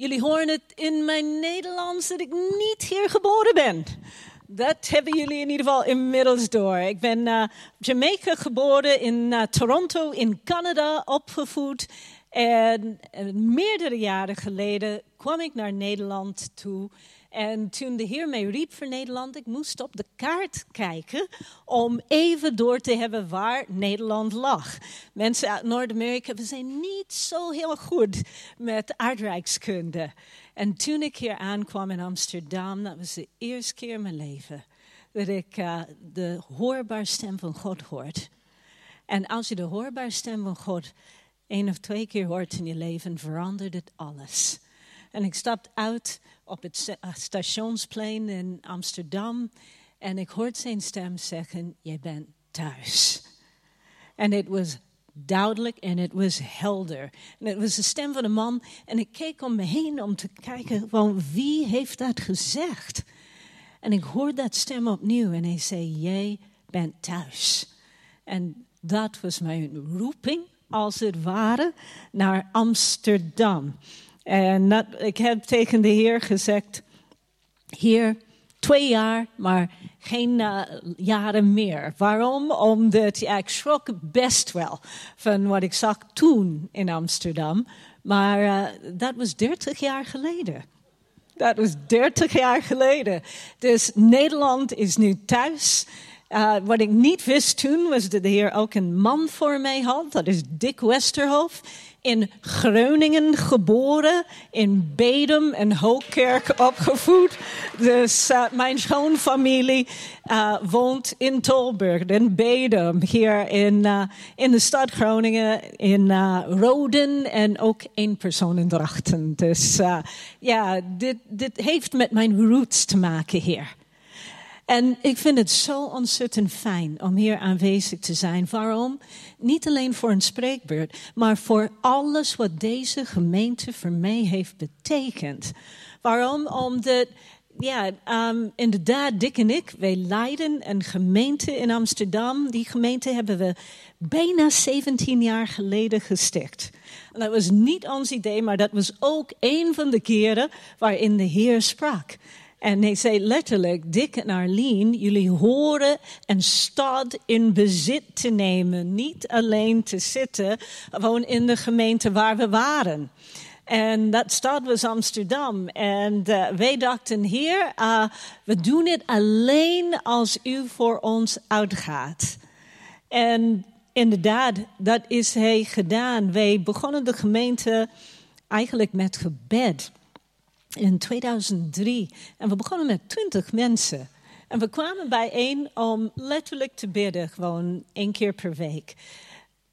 Jullie horen het in mijn Nederlands dat ik niet hier geboren ben. Dat hebben jullie in ieder geval inmiddels door. Ik ben uh, Jamaica geboren, in uh, Toronto in Canada opgevoed. En, en meerdere jaren geleden kwam ik naar Nederland toe. En toen de Heer mij riep voor Nederland, ik moest op de kaart kijken om even door te hebben waar Nederland lag. Mensen uit Noord-Amerika, we zijn niet zo heel goed met aardrijkskunde. En toen ik hier aankwam in Amsterdam, dat was de eerste keer in mijn leven dat ik uh, de hoorbaar stem van God hoort. En als je de hoorbaar stem van God één of twee keer hoort in je leven, verandert het alles. En ik stapte uit op het stationsplein in Amsterdam en ik hoorde zijn stem zeggen, je bent thuis. En het was duidelijk en het was helder. En het was de stem van een man en ik keek om me heen om te kijken van wie heeft dat gezegd. En ik hoorde dat stem opnieuw en hij zei, jij bent thuis. En dat was mijn roeping, als het ware, naar Amsterdam. En dat, ik heb tegen de Heer gezegd: Heer, twee jaar, maar geen uh, jaren meer. Waarom? Omdat ja, ik schrok best wel van wat ik zag toen in Amsterdam. Maar uh, dat was 30 jaar geleden. Dat was 30 jaar geleden. Dus Nederland is nu thuis. Uh, wat ik niet wist toen was dat de Heer ook een man voor mij had. Dat is Dick Westerhof in Groningen geboren, in Bedum en Hoogkerk opgevoed. Dus uh, mijn schoonfamilie uh, woont in Tolburg, in Bedum, hier in, uh, in de stad Groningen, in Roden en ook één persoon in Drachten. Dus ja, dit, dit heeft met mijn roots te maken hier. En ik vind het zo ontzettend fijn om hier aanwezig te zijn. Waarom? Niet alleen voor een spreekbeurt, maar voor alles wat deze gemeente voor mij heeft betekend. Waarom? Omdat ja, um, inderdaad, Dick en ik, wij leiden een gemeente in Amsterdam. Die gemeente hebben we bijna 17 jaar geleden gesticht. En dat was niet ons idee, maar dat was ook een van de keren waarin de Heer sprak. En hij zei letterlijk, Dick en Arlene, jullie horen een stad in bezit te nemen. Niet alleen te zitten, gewoon in de gemeente waar we waren. En dat stad was Amsterdam. En uh, wij dachten, hier, uh, we doen het alleen als u voor ons uitgaat. En inderdaad, dat is hij gedaan. Wij begonnen de gemeente eigenlijk met gebed in 2003. En we begonnen met 20 mensen. En we kwamen bijeen om letterlijk te bidden, gewoon één keer per week.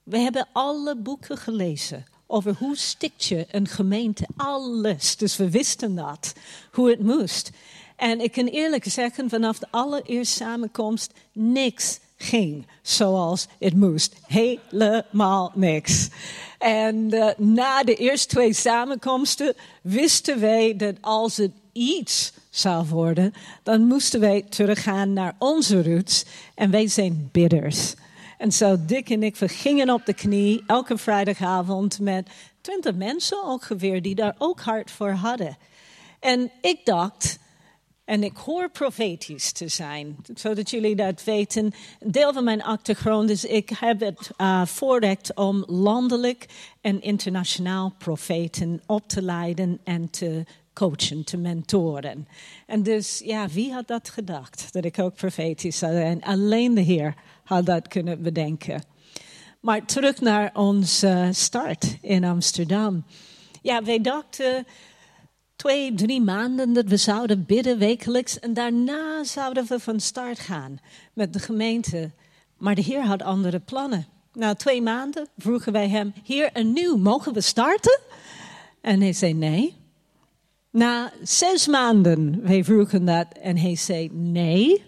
We hebben alle boeken gelezen over hoe stikt je een gemeente. Alles. Dus we wisten dat, hoe het moest. En ik kan eerlijk zeggen, vanaf de allereerste samenkomst, niks ging zoals het moest. Helemaal niks. En uh, na de eerste twee samenkomsten wisten wij dat als het iets zou worden, dan moesten wij teruggaan naar onze roots. En wij zijn bidders. En zo Dick en ik, we gingen op de knie elke vrijdagavond met twintig mensen ongeveer die daar ook hard voor hadden. En ik dacht, en ik hoor profetisch te zijn, zodat jullie dat weten. Deel van mijn achtergrond is, ik heb het uh, voorrecht om landelijk en internationaal profeten op te leiden en te coachen, te mentoren. En dus, ja, wie had dat gedacht, dat ik ook profetisch zou zijn? Alleen de Heer had dat kunnen bedenken. Maar terug naar onze start in Amsterdam. Ja, wij dachten twee, drie maanden dat we zouden bidden wekelijks. En daarna zouden we van start gaan met de gemeente. Maar de Heer had andere plannen. Na twee maanden vroegen wij hem: Heer, en nu mogen we starten? En hij zei nee. Na zes maanden, wij vroegen dat en hij zei nee.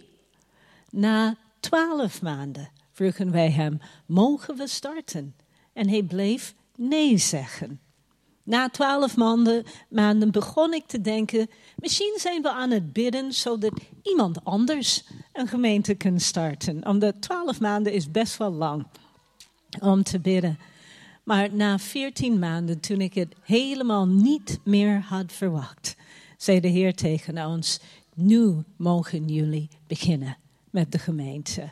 Na twaalf maanden vroegen wij hem: Mogen we starten? En hij bleef nee zeggen. Na twaalf maanden, maanden begon ik te denken, misschien zijn we aan het bidden zodat iemand anders een gemeente kan starten. Omdat twaalf maanden is best wel lang om te bidden. Maar na veertien maanden, toen ik het helemaal niet meer had verwacht, zei de Heer tegen ons: Nu mogen jullie beginnen met de gemeente.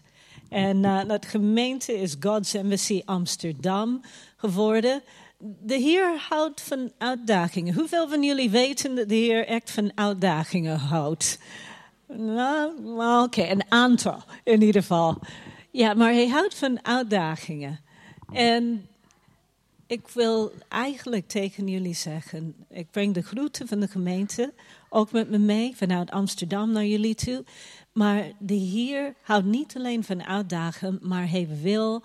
En uh, dat gemeente is God's Embassy Amsterdam geworden. De Heer houdt van uitdagingen. Hoeveel van jullie weten dat de Heer echt van uitdagingen houdt? Nou, oké, een aantal in ieder geval. Ja, maar hij houdt van uitdagingen. En ik wil eigenlijk tegen jullie zeggen: ik breng de groeten van de gemeente ook met me mee vanuit Amsterdam naar jullie toe. Maar de Heer houdt niet alleen van uitdagen, maar hij wil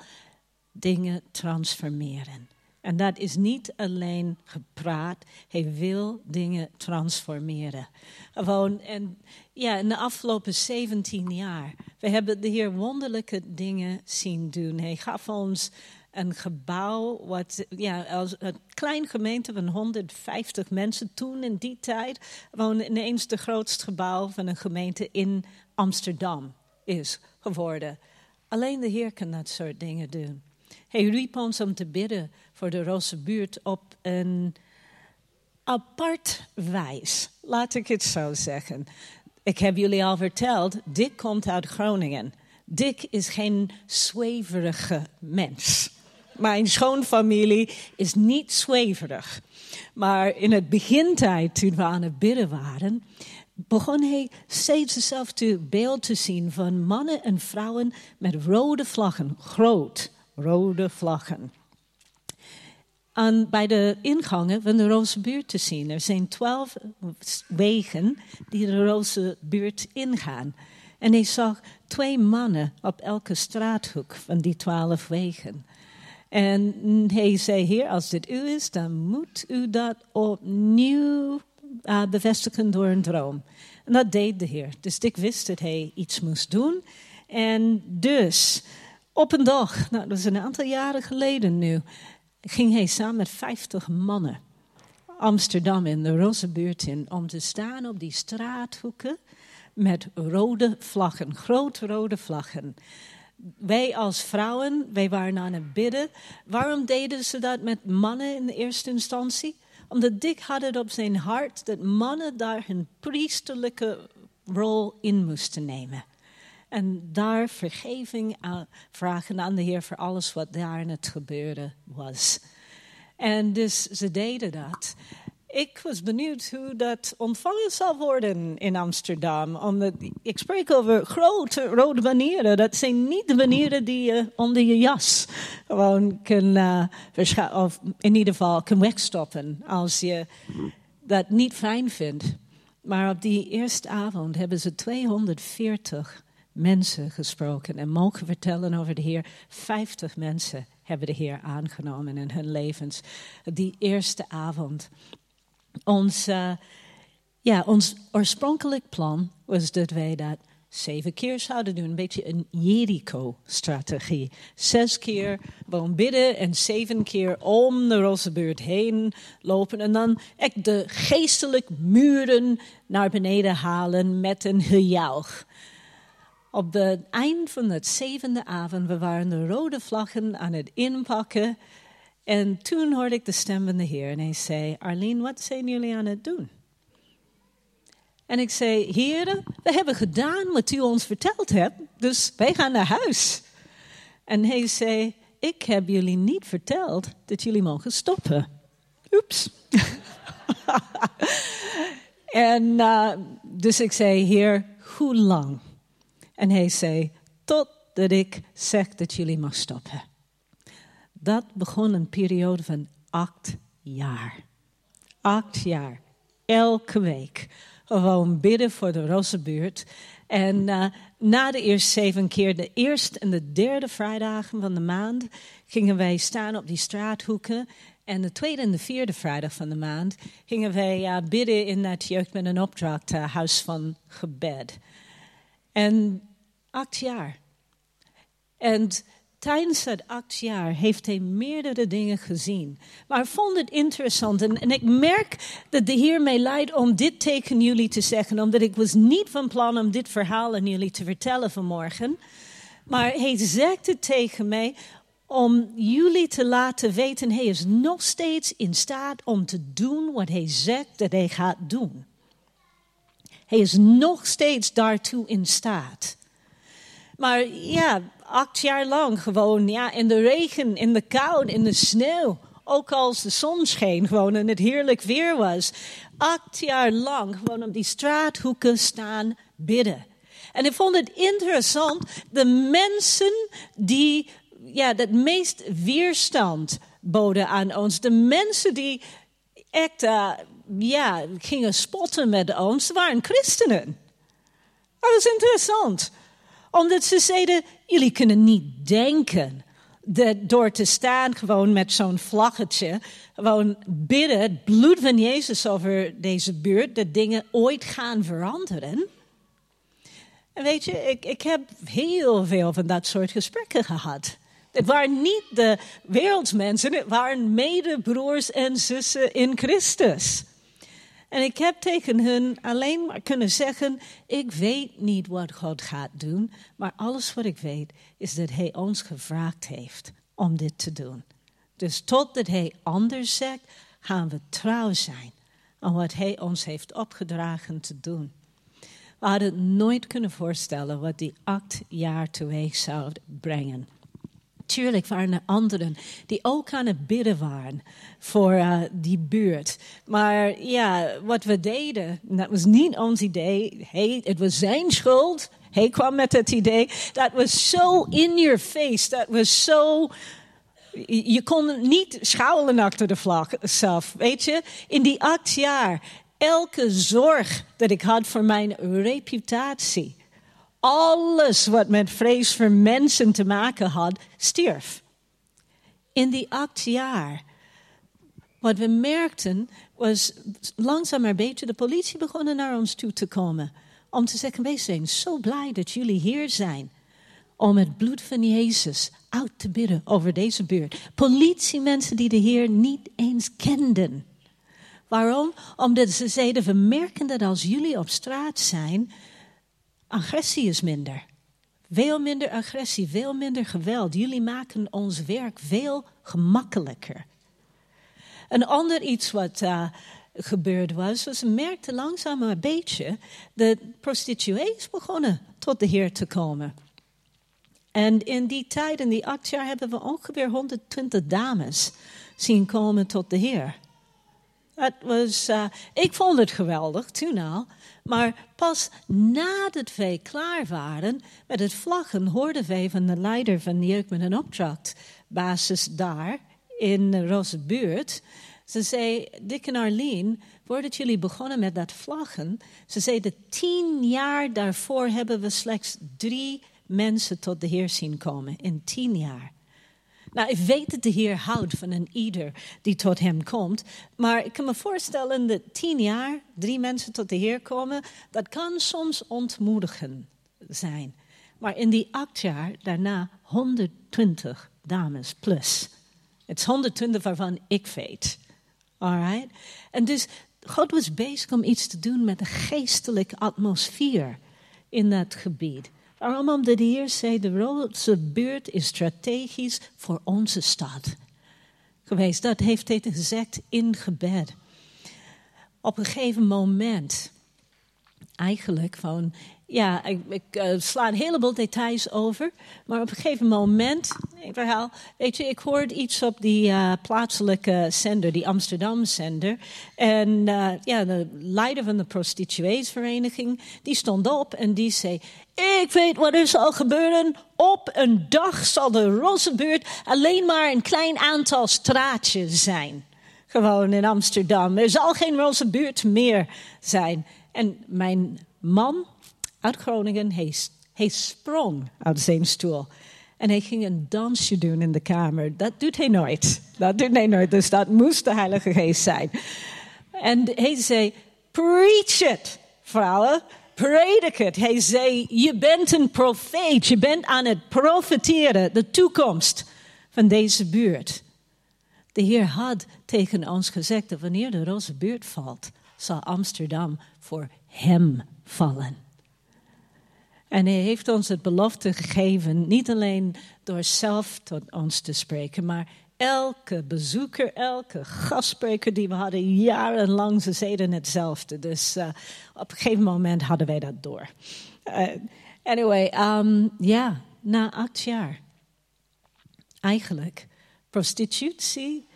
dingen transformeren. En dat is niet alleen gepraat, hij wil dingen transformeren. Gewoon, en ja, in de afgelopen 17 jaar, we hebben de Heer wonderlijke dingen zien doen. Hij gaf ons een gebouw, wat, ja, als een klein gemeente van 150 mensen toen in die tijd, gewoon ineens de grootste gebouw van een gemeente in Amsterdam is geworden. Alleen de Heer kan dat soort dingen doen. Hij riep ons om te bidden voor de Roze buurt op een apart wijs. Laat ik het zo zeggen. Ik heb jullie al verteld, Dick komt uit Groningen. Dick is geen zweverige mens. Mijn schoonfamilie is niet zweverig. Maar in het begintijd, toen we aan het bidden waren, begon hij steeds hetzelfde beeld te zien van mannen en vrouwen met rode vlaggen, groot rode vlaggen. En bij de ingangen van de Roze buurt te zien. Er zijn twaalf wegen die de Roze buurt ingaan. En hij zag twee mannen op elke straathoek van die twaalf wegen. En hij zei: Heer, als dit u is, dan moet u dat opnieuw uh, bevestigen door een droom. En dat deed de Heer. Dus ik wist dat hij iets moest doen. En dus, op een dag, nou, dat is een aantal jaren geleden nu, ging hij samen met 50 mannen Amsterdam in de Rozenbuurt in om te staan op die straathoeken met rode vlaggen, grote rode vlaggen. Wij als vrouwen, wij waren aan het bidden. Waarom deden ze dat met mannen in de eerste instantie? Omdat Dick had het op zijn hart dat mannen daar hun priesterlijke rol in moesten nemen. En daar vergeving aan, vragen aan de Heer voor alles wat daar in het gebeuren was. En dus ze deden dat. Ik was benieuwd hoe dat ontvangen zal worden in Amsterdam. Omdat ik spreek over grote rode banieren. Dat zijn niet de banieren die je onder je jas gewoon kan, uh, of in ieder geval kan wegstoppen als je dat niet fijn vindt. Maar op die eerste avond hebben ze 240 mensen gesproken en mogen vertellen over de Heer. 50 mensen hebben de Heer aangenomen in hun levens. Die eerste avond. Ons, uh, ja, ons oorspronkelijk plan was dat wij dat zeven keer zouden doen. Een beetje een Jericho-strategie. Zes keer gewoon bidden en zeven keer om de Rozenbuurt heen lopen. En dan echt de geestelijke muren naar beneden halen met een gejuich. Op het eind van het zevende avond, we waren de rode vlaggen aan het inpakken. En toen hoorde ik de stem van de Heer en hij zei, Arlene, wat zijn jullie aan het doen? En ik zei, heren, we hebben gedaan wat u ons verteld hebt, dus wij gaan naar huis. En hij zei, ik heb jullie niet verteld dat jullie mogen stoppen. Oeps. en uh, dus ik zei, heer, hoe lang? En hij zei, totdat ik zeg dat jullie mag stoppen. Dat begon een periode van acht jaar. Acht jaar. Elke week. Gewoon bidden voor de Rozenbuurt. En uh, na de eerste zeven keer, de eerste en de derde vrijdagen van de maand, gingen wij staan op die straathoeken. En de tweede en de vierde vrijdag van de maand gingen wij uh, bidden in dat jeugd met een opdracht, uh, huis van gebed. En acht jaar. En tijdens dat acht jaar heeft hij meerdere dingen gezien. Maar vond het interessant en, en, ik merk dat de Heer mij leidt om dit tegen jullie te zeggen, omdat ik was niet van plan om dit verhaal aan jullie te vertellen vanmorgen. Maar hij zegt het tegen mij om jullie te laten weten, hij is nog steeds in staat om te doen wat hij zegt dat hij gaat doen. Hij is nog steeds daartoe in staat. Maar ja, acht jaar lang gewoon ja, in de regen, in de kou, in de sneeuw. Ook als de zon scheen gewoon en het heerlijk weer was. Acht jaar lang gewoon op die straathoeken staan bidden. En ik vond het interessant, de mensen die ja, het meest weerstand boden aan ons, de mensen die echt uh, ja, gingen spotten met ons, waren christenen. Dat was interessant. Omdat ze zeiden, jullie kunnen niet denken dat door te staan gewoon met zo'n vlaggetje, gewoon bidden, het bloed van Jezus over deze buurt, dat dingen ooit gaan veranderen. En weet je, ik, ik heb heel veel van dat soort gesprekken gehad. Het waren niet de wereldsmensen, het waren medebroers en zussen in Christus. En ik heb tegen hen alleen maar kunnen zeggen: Ik weet niet wat God gaat doen, maar alles wat ik weet is dat Hij ons gevraagd heeft om dit te doen. Dus totdat Hij anders zegt, gaan we trouw zijn aan wat Hij ons heeft opgedragen te doen. We hadden nooit kunnen voorstellen wat die acht jaar teweeg zou brengen. Tuurlijk waren er anderen die ook aan het bidden waren voor uh, die buurt. Maar ja, wat we deden, dat was niet ons idee. Hey, het was zijn schuld. Hij kwam met het idee. Dat was zo in your face. Dat was zo. Je kon niet schuilen achter de vlag zelf, weet je. In die acht jaar, elke zorg dat ik had voor mijn reputatie alles wat met vrees voor mensen te maken had, stierf. In die acht jaar. Wat we merkten was langzaam maar beter de politie begonnen naar ons toe te komen. Om te zeggen, wij zijn zo blij dat jullie hier zijn. Om het bloed van Jezus uit te bidden over deze buurt. Politiemensen die de Heer niet eens kenden. Waarom? Omdat ze zeiden, we merken dat als jullie op straat zijn, agressie is minder. Veel minder agressie, veel minder geweld. Jullie maken ons werk veel gemakkelijker. Een ander iets wat uh, gebeurd was, was ze merkten langzaam een beetje dat prostituees begonnen tot de Heer te komen. En in die tijd, in die acht jaar, hebben we ongeveer 120 dames zien komen tot de Heer. Dat was, uh, ik vond het geweldig toen al. Maar pas nadat wij klaar waren met het vlaggen, hoorden wij van de leider van de Jeugd met een opdrachtbasis daar in de Roze buurt. Ze zei, Dick en Arlene, voordat jullie begonnen met dat vlaggen, ze zei, de tien jaar daarvoor hebben we slechts drie mensen tot de Heer zien komen. In tien jaar. Nou, ik weet dat de Heer houdt van een ieder die tot Hem komt. Maar ik kan me voorstellen dat tien jaar drie mensen tot de Heer komen, dat kan soms ontmoedigen zijn. Maar in die acht jaar daarna 120 dames plus. Het is 120 waarvan ik weet. Alright? En dus God was bezig om iets te doen met de geestelijke atmosfeer in dat gebied. Omdat de Heer zei, de Roodse buurt is strategisch voor onze stad geweest. Dat heeft hij gezegd in gebed. Op een gegeven moment, eigenlijk van ja, ik, ik uh, sla een heleboel details over. Maar op een gegeven moment, een verhaal. Weet je, ik hoorde iets op die uh, plaatselijke zender, die Amsterdam-zender. En uh, ja, de leider van de prostitueesvereniging, die stond op en die zei... Ik weet wat er zal gebeuren. Op een dag zal de Rozenbuurt alleen maar een klein aantal straatjes zijn. Gewoon in Amsterdam. Er zal geen Rozenbuurt meer zijn. En mijn man, uit Groningen. Hij, hij sprong uit zijn stoel. En hij ging een dansje doen in de kamer. Dat doet hij nooit. Dat doet hij nooit. Dus dat moest de Heilige Geest zijn. En hij zei: Preach it, vrouwen. Predik het. Hij zei: Je bent een profeet. Je bent aan het profeteren. De toekomst van deze buurt. De Heer had tegen ons gezegd dat wanneer de roze buurt valt, zal Amsterdam voor hem vallen. En hij heeft ons het belofte gegeven, niet alleen door zelf tot ons te spreken, maar elke bezoeker, elke gastspreker die we hadden, jarenlang, ze zeiden hetzelfde. Dus uh, op een gegeven moment hadden wij dat door. Uh, anyway, um, ja, na acht jaar. Eigenlijk, prostitutie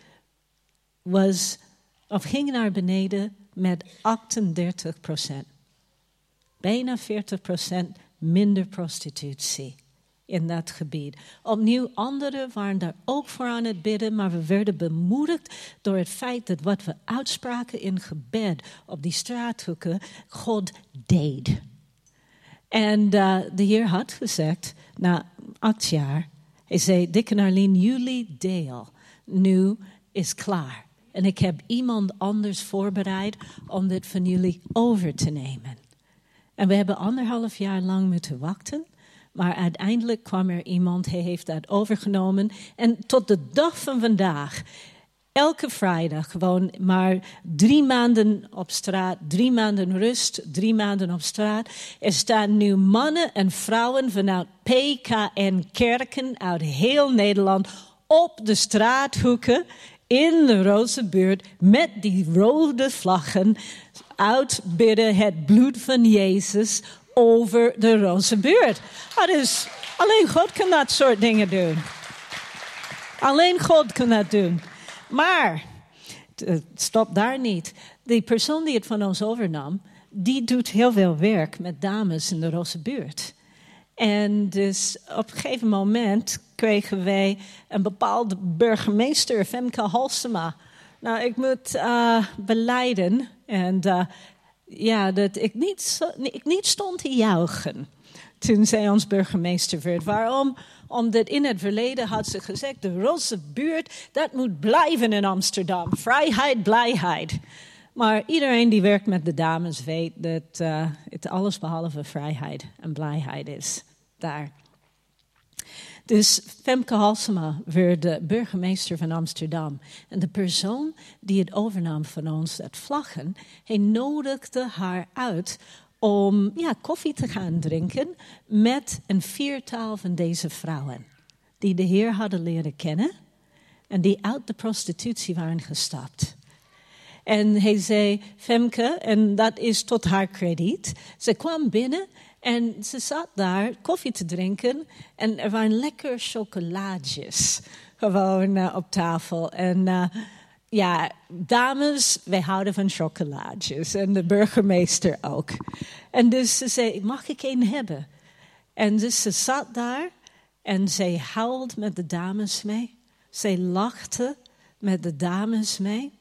was, of ging naar beneden met 38 procent. Bijna 40 procent minder prostitutie in dat gebied. Opnieuw, anderen waren daar ook voor aan het bidden, maar we werden bemoedigd door het feit dat wat we uitspraken in gebed op die straathoeken, God deed. En uh, de Heer had gezegd, na acht jaar, hij zei, Dick en Arlene, jullie deel nu is klaar. En ik heb iemand anders voorbereid om dit van jullie over te nemen. En we hebben anderhalf jaar lang moeten wachten. Maar uiteindelijk kwam er iemand, hij heeft dat overgenomen. En tot de dag van vandaag, elke vrijdag, gewoon maar drie maanden op straat, drie maanden rust, drie maanden op straat. Er staan nu mannen en vrouwen vanuit PKN kerken uit heel Nederland op de straathoeken in de roze buurt met die rode vlaggen uitbidden het bloed van Jezus over de roze buurt. Is, alleen God kan dat soort dingen doen. Alleen God kan dat doen. Maar, stop daar niet. De persoon die het van ons overnam, die doet heel veel werk met dames in de roze buurt. En dus op een gegeven moment kregen wij een bepaalde burgemeester, Femke Halsema. Nou, ik moet uh, beleiden en uh, ja, dat ik niet, niet stond te juichen toen zij ons burgemeester werd. Waarom? Omdat in het verleden had ze gezegd: de roze buurt, dat moet blijven in Amsterdam. Vrijheid, blijheid. Maar iedereen die werkt met de dames weet dat uh, het alles behalve vrijheid en blijheid is daar. Dus Femke Halsema werd de burgemeester van Amsterdam. En de persoon die het overnam van ons, dat vlaggen, hij nodigde haar uit om ja, koffie te gaan drinken met een viertal van deze vrouwen. Die de Heer hadden leren kennen en die uit de prostitutie waren gestapt. En hij zei, Femke, en dat is tot haar krediet, ze kwam binnen en ze zat daar koffie te drinken en er waren lekker chocolaatjes gewoon uh, op tafel. En uh, ja, dames, wij houden van chocolaatjes en de burgemeester ook. En dus ze zei, mag ik een hebben? En dus ze zat daar en zij huilde met de dames mee. Zij lachte met de dames mee.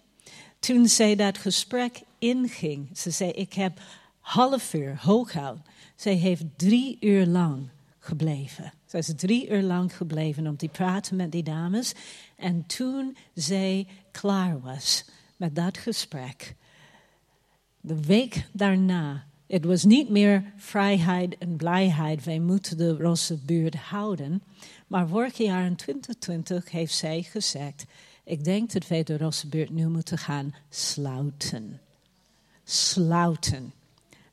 Toen zij dat gesprek inging, ze zei, ik heb half uur hooguit zij heeft drie uur lang gebleven. Zij is drie uur lang gebleven om te praten met die dames. En toen zij klaar was met dat gesprek, de week daarna, het was niet meer vrijheid en blijheid, wij moeten de roze buurt houden. Maar vorig jaar in 2020 heeft zij gezegd, ik denk dat wij de roze buurt nu moeten gaan sluiten. Sluiten.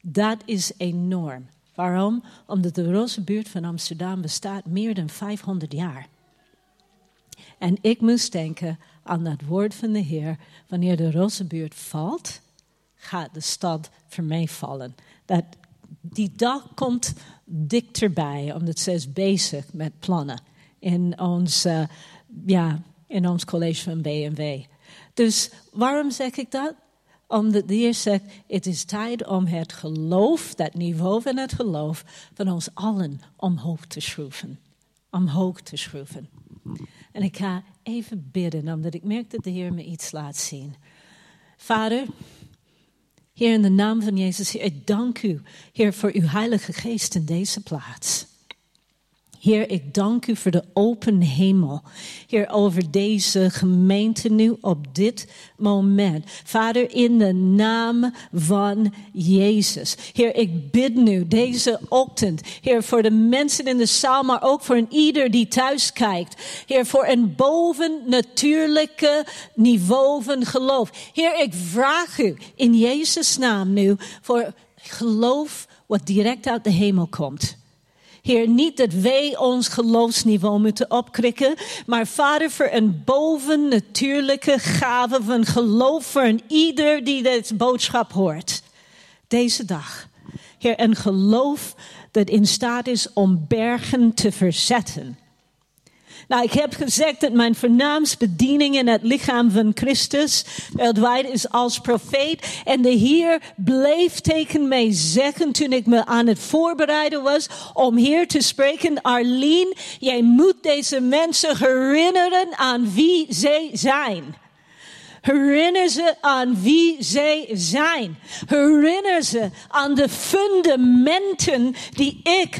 Dat is enorm. Waarom? Omdat de roze buurt van Amsterdam bestaat meer dan 500 jaar. En ik moest denken aan dat woord van de Heer. Wanneer de roze buurt valt, gaat de stad voor. Dat, die dag komt dichterbij, omdat ze is bezig met plannen in ons, ja, in ons college van BMW. Dus waarom zeg ik dat? Omdat de Heer zegt, het is tijd om het geloof, dat niveau van het geloof, van ons allen omhoog te schroeven. Omhoog te schroeven. En ik ga even bidden, omdat ik merk dat de Heer me iets laat zien. Vader, Heer, in de naam van Jezus, ik dank u, Heer, voor uw Heilige Geest in deze plaats. Heer, ik dank u voor de open hemel. Heer, over deze gemeente nu op dit moment. Vader, in de naam van Jezus. Heer, ik bid nu deze ochtend. Heer, voor de mensen in de zaal, maar ook voor een ieder die thuis kijkt. Heer, voor een bovennatuurlijke niveau van geloof. Heer, ik vraag u in Jezus' naam nu voor geloof wat direct uit de hemel komt Heer, niet dat wij ons geloofsniveau moeten opkrikken, maar Vader, voor een bovennatuurlijke gave van geloof voor ieder die deze boodschap hoort. Deze dag. Heer, een geloof dat in staat is om bergen te verzetten. Nou, ik heb gezegd dat mijn voornaamste bediening in het lichaam van Christus wereldwijd is als profeet. En de Heer bleef tegen mij zeggen toen ik me aan het voorbereiden was om hier te spreken. Arlene, jij moet deze mensen herinneren aan wie zij zijn. Herinner ze aan wie zij zijn. Herinner ze aan de fundamenten die ik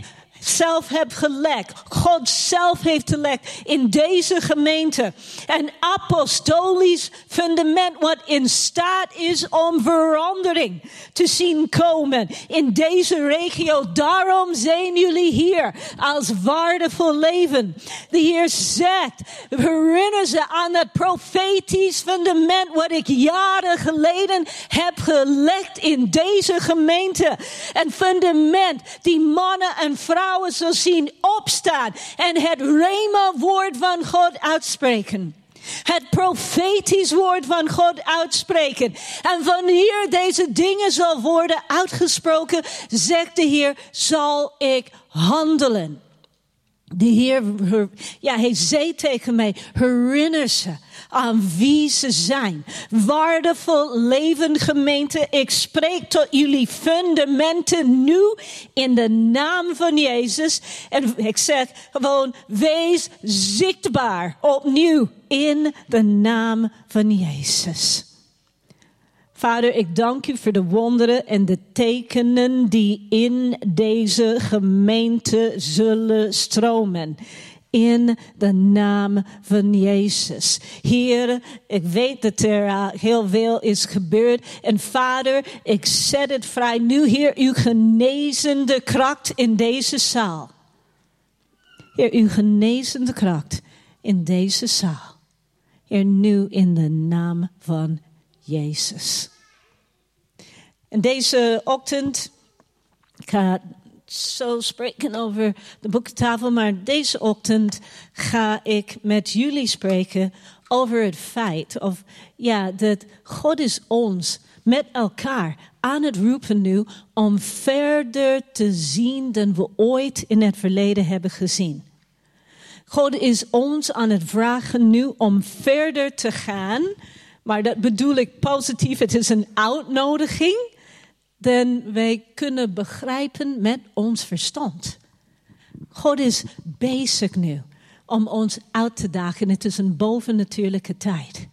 zelf heb gelegd. God zelf heeft gelegd in deze gemeente. Een apostolisch fundament wat in staat is om verandering te zien komen in deze regio. Daarom zijn jullie hier als waardevol leven. De Heer zegt, herinner ze aan het profetisch fundament wat ik jaren geleden heb gelegd in deze gemeente. Een fundament die mannen en vrouwen vrouwen zal zien opstaan en het Rema-woord van God uitspreken. Het profetisch woord van God uitspreken. En wanneer deze dingen zal worden uitgesproken, zegt de Heer, zal ik handelen. De Heer, ja, hij zei tegen mij, herinner ze aan wie ze zijn. Waardevol leven gemeente, ik spreek tot jullie fundamenten nu in de naam van Jezus. En ik zeg gewoon, wees zichtbaar opnieuw in de naam van Jezus. Vader, ik dank u voor de wonderen en de tekenen die in deze gemeente zullen stromen in de naam van Jezus. Heer, ik weet dat er uh, heel veel is gebeurd. En Vader, ik zet het vrij nu, Heer, uw genezende kracht in deze zaal. Heer, uw genezende kracht in deze zaal. Heer, nu in de naam van Jezus. En deze ochtend, ik ga zo spreken over de boekentafel, maar deze ochtend ga ik met jullie spreken over het feit of ja, dat God is ons met elkaar aan het roepen nu om verder te zien dan we ooit in het verleden hebben gezien. God is ons aan het vragen nu om verder te gaan, maar dat bedoel ik positief. Het is een uitnodiging dan wij kunnen begrijpen met ons verstand. God is bezig nu om ons uit te dagen. Het is een bovennatuurlijke tijd.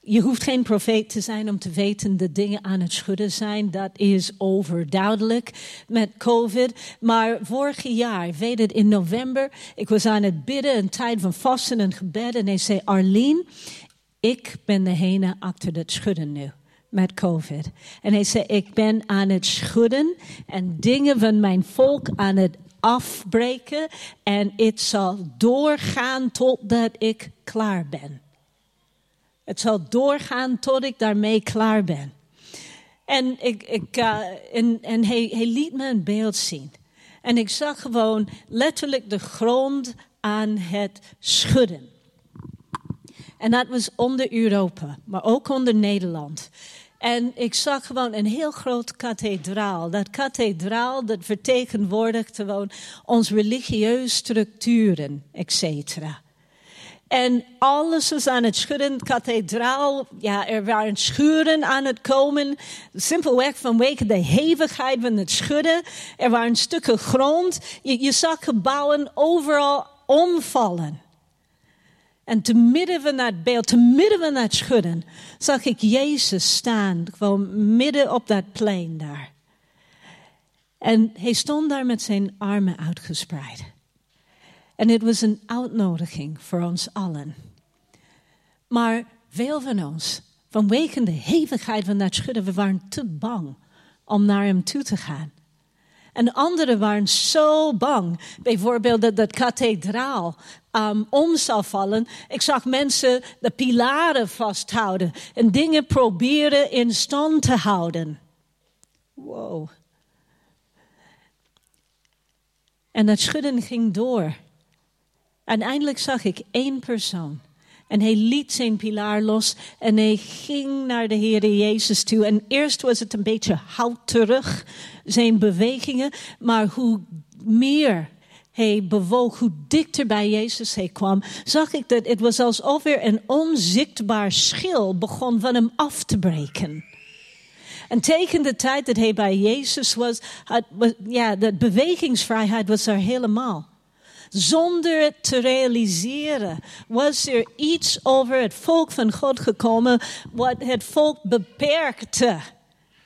Je hoeft geen profeet te zijn om te weten dat dingen aan het schudden zijn. Dat is overduidelijk met COVID. Maar vorig jaar, weet het, in november, ik was aan het bidden, een tijd van vasten en gebed. En hij zei, Arlene, ik ben degene achter dat schudden nu met COVID. En hij zei, ik ben aan het schudden en dingen van mijn volk aan het afbreken. En het zal doorgaan totdat ik klaar ben. Het zal doorgaan tot ik daarmee klaar ben. En, ik, ik, uh, en, en hij, hij liet me een beeld zien. En ik zag gewoon letterlijk de grond aan het schudden. En dat was onder Europa, maar ook onder Nederland. En ik zag gewoon een heel groot kathedraal. Dat kathedraal, dat vertegenwoordigt gewoon onze religieuze structuren, et cetera. En alles is aan het schudden. Kathedraal, ja, er waren schuren aan het komen. Simpelweg vanwege de hevigheid van het schudden. Er waren stukken grond. Je zag gebouwen overal omvallen. En te midden van dat beeld, te midden van dat schudden, zag ik Jezus staan, gewoon midden op dat plein daar. En hij stond daar met zijn armen uitgespreid. En het was een uitnodiging voor ons allen. Maar veel van ons, vanwege de hevigheid van dat schudden, we waren te bang om naar hem toe te gaan. En anderen waren zo bang. Bijvoorbeeld dat dat kathedraal om zou vallen. Ik zag mensen de pilaren vasthouden en dingen proberen in stand te houden. Wow. En dat schudden ging door. Uiteindelijk zag ik één persoon. En hij liet zijn pilaar los en hij ging naar de Heer Jezus toe. En eerst was het een beetje houterig, zijn bewegingen. Maar hoe meer hij bewoog, hoe dichter bij Jezus hij kwam, zag ik dat het was alsof er een onzichtbaar schil begon van hem af te breken. En tegen de tijd dat hij bij Jezus was, had, ja, de bewegingsvrijheid was er helemaal. Zonder te realiseren was er iets over het volk van God gekomen wat het volk beperkte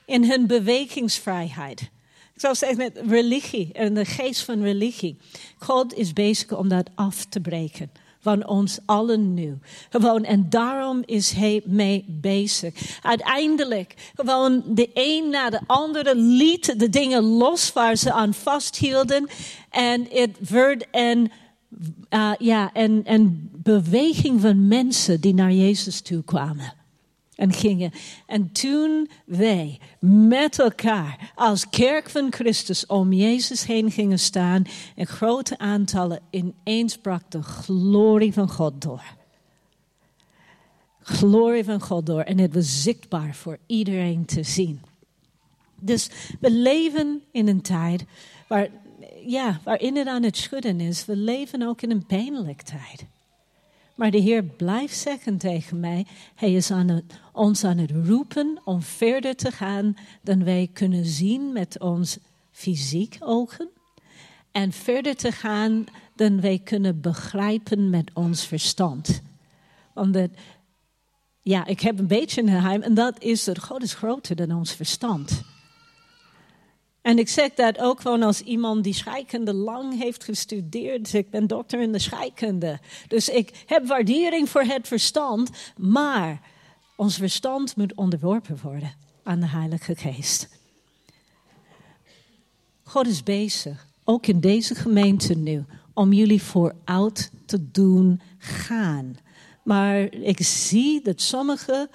in hun bewegingsvrijheid. Ik zou zeggen met religie en de geest van religie. God is bezig om dat af te breken van ons allen nu. Gewoon, en daarom is hij mee bezig. Uiteindelijk, gewoon de een na de andere liet de dingen los waar ze aan vasthielden. En het werd een, uh, ja, een, een beweging van mensen die naar Jezus toe kwamen en gingen. En toen wij met elkaar als kerk van Christus om Jezus heen gingen staan, in grote aantallen, ineens brak de glorie van God door. Glorie van God door. En het was zichtbaar voor iedereen te zien. Dus we leven in een tijd waar, ja, waarin het aan het schudden is. We leven ook in een pijnlijke tijd. Maar de Heer blijft zeggen tegen mij, Hij is aan het, ons aan het roepen om verder te gaan dan wij kunnen zien met ons fysiek ogen. En verder te gaan dan wij kunnen begrijpen met ons verstand. Want ja, ik heb een beetje een geheim en dat is dat God is groter dan ons verstand. En ik zeg dat ook gewoon als iemand die scheikunde lang heeft gestudeerd. Dus ik ben dokter in de scheikunde. Dus ik heb waardering voor het verstand. Maar ons verstand moet onderworpen worden aan de Heilige Geest. God is bezig, ook in deze gemeente nu, om jullie vooruit te doen gaan. Maar ik zie dat sommigen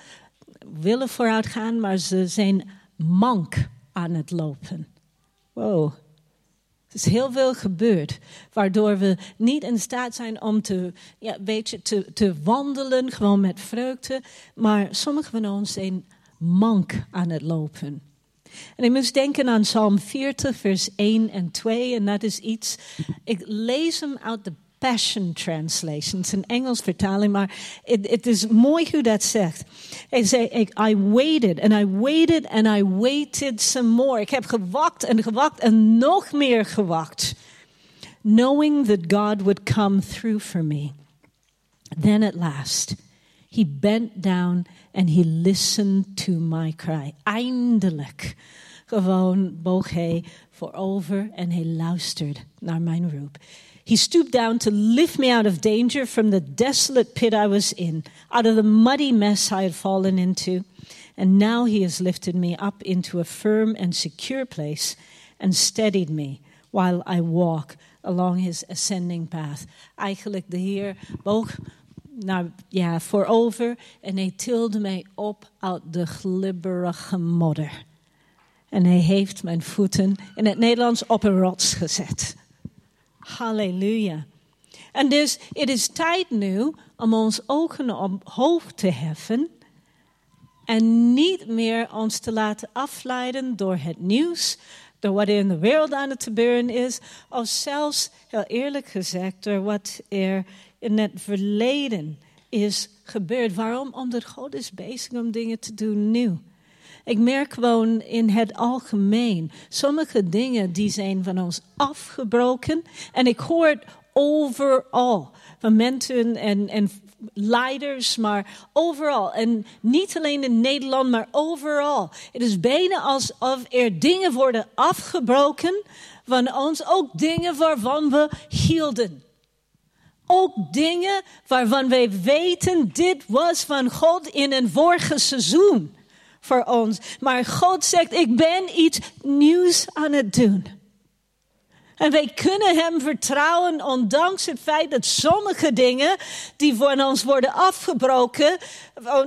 willen vooruit gaan, maar ze zijn mank aan het lopen. Wow. Er is heel veel gebeurd, waardoor we niet in staat zijn om te, ja, beetje te, te wandelen, gewoon met vreugde. Maar sommigen van ons zijn mank aan het lopen. En ik moest denken aan Psalm 40, vers 1 en 2. En dat is iets, ik lees hem uit de Passion Translation. Het is een Engels vertaling, maar het is mooi hoe dat zegt. Hij zei, I waited and I waited and I waited some more. Ik heb gewacht en gewacht en nog meer gewacht. Knowing that God would come through for me. Then at last, he bent down and he listened to my cry. Eindelijk. Gewoon boog hij voorover en hij luisterde naar mijn roep. He stooped down to lift me out of danger from the desolate pit I was in, out of the muddy mess I had fallen into. And now he has lifted me up into a firm and secure place and steadied me while I walk along his ascending path. Eigenlijk de Heer boog naar, ja, voorover en hij tilde mij op uit de glibberige modder. En hij heeft mijn voeten in het Nederlands op een rots gezet. Halleluja. En dus het is tijd nu om ons ogen omhoog te heffen en niet meer ons te laten afleiden door het nieuws, door wat er in de wereld aan het gebeuren is, of zelfs, heel eerlijk gezegd, door wat er in het verleden is gebeurd. Waarom? Omdat God is bezig om dingen te doen nieuw. Ik merk gewoon in het algemeen, sommige dingen die zijn van ons afgebroken. En ik hoor het overal van mensen en, en leiders, maar overal. En niet alleen in Nederland, maar overal. Het is bijna alsof er dingen worden afgebroken van ons, ook dingen waarvan we hielden. Ook dingen waarvan wij weten, dit was van God in een vorige seizoen voor ons. Maar God zegt, ik ben iets nieuws aan het doen. En wij kunnen Hem vertrouwen, ondanks het feit dat sommige dingen die van ons worden afgebroken,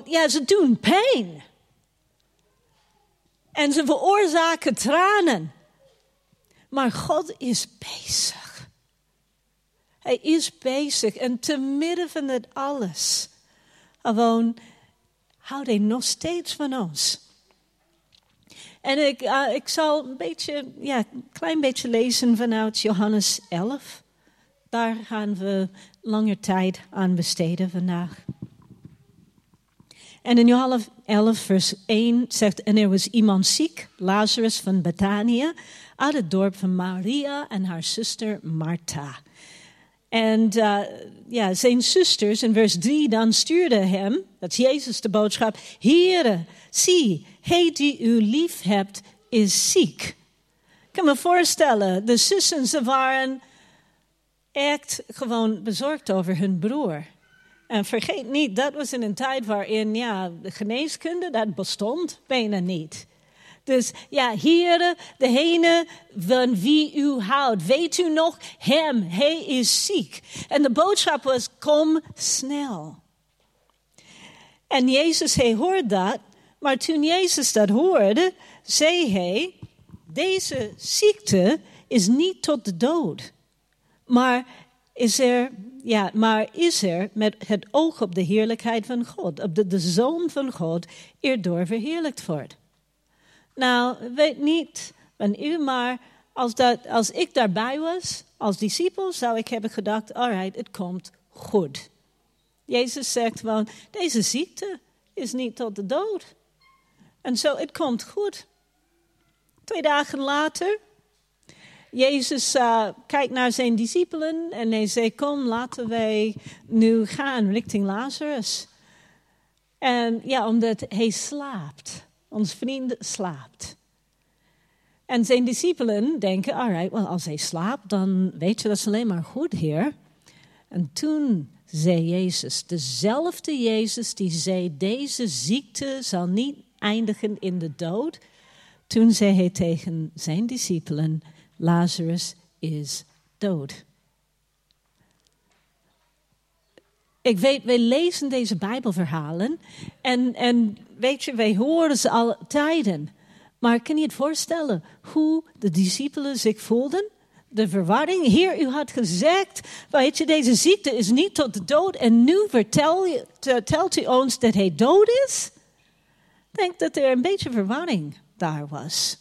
ja, ze doen pijn. En ze veroorzaken tranen. Maar God is bezig Hij is bezig en te midden van het alles, gewoon houdt hij nog steeds van ons. En ik, uh, ik zal een beetje, ja, een klein beetje lezen vanuit Johannes 11. Daar gaan we langer tijd aan besteden vandaag. En in Johannes 11, vers 1 zegt: En er was iemand ziek, Lazarus van Betanië, uit het dorp van Maria en haar zuster Martha. En uh, ja, zijn zusters in vers 3 dan stuurden hem, dat is Jezus de boodschap, Heere, zie, hij die u lief hebt is ziek. Ik kan me voorstellen, de zussen, ze waren echt gewoon bezorgd over hun broer. En vergeet niet, dat was in een tijd waarin ja, de geneeskunde, dat bestond bijna niet. Dus ja, hier, degene van wie u houdt, weet u nog hem, hij is ziek. En de boodschap was, kom snel. En Jezus, hij hoorde dat, maar toen Jezus dat hoorde, zei hij, deze ziekte is niet tot de dood, maar is er, ja, maar is er met het oog op de heerlijkheid van God, op de, de Zoon van God, erdoor verheerlijkt wordt. Nou, weet niet van u, maar als, dat, als ik daarbij was, als discipel, zou ik hebben gedacht, alright, het komt goed. Jezus zegt gewoon, deze ziekte is niet tot de dood. En zo, het komt goed. Twee dagen later, Jezus uh, kijkt naar zijn discipelen en hij zegt, kom, laten wij nu gaan richting Lazarus. En ja, omdat hij slaapt. Ons vriend slaapt. En zijn discipelen denken, alright, well, als hij slaapt, dan weet je dat is alleen maar goed, Heer. En toen zei Jezus, dezelfde Jezus die zei, deze ziekte zal niet eindigen in de dood. Toen zei hij tegen zijn discipelen, Lazarus is dood. Ik weet, wij lezen deze Bijbelverhalen en, en weet je, wij horen ze al tijden. Maar kan je het voorstellen hoe de discipelen zich voelden? De verwarring. Heer, u had gezegd, weet je, deze ziekte is niet tot de dood. En nu vertelt u ons dat hij dood is? Ik denk dat er een beetje verwarring daar was.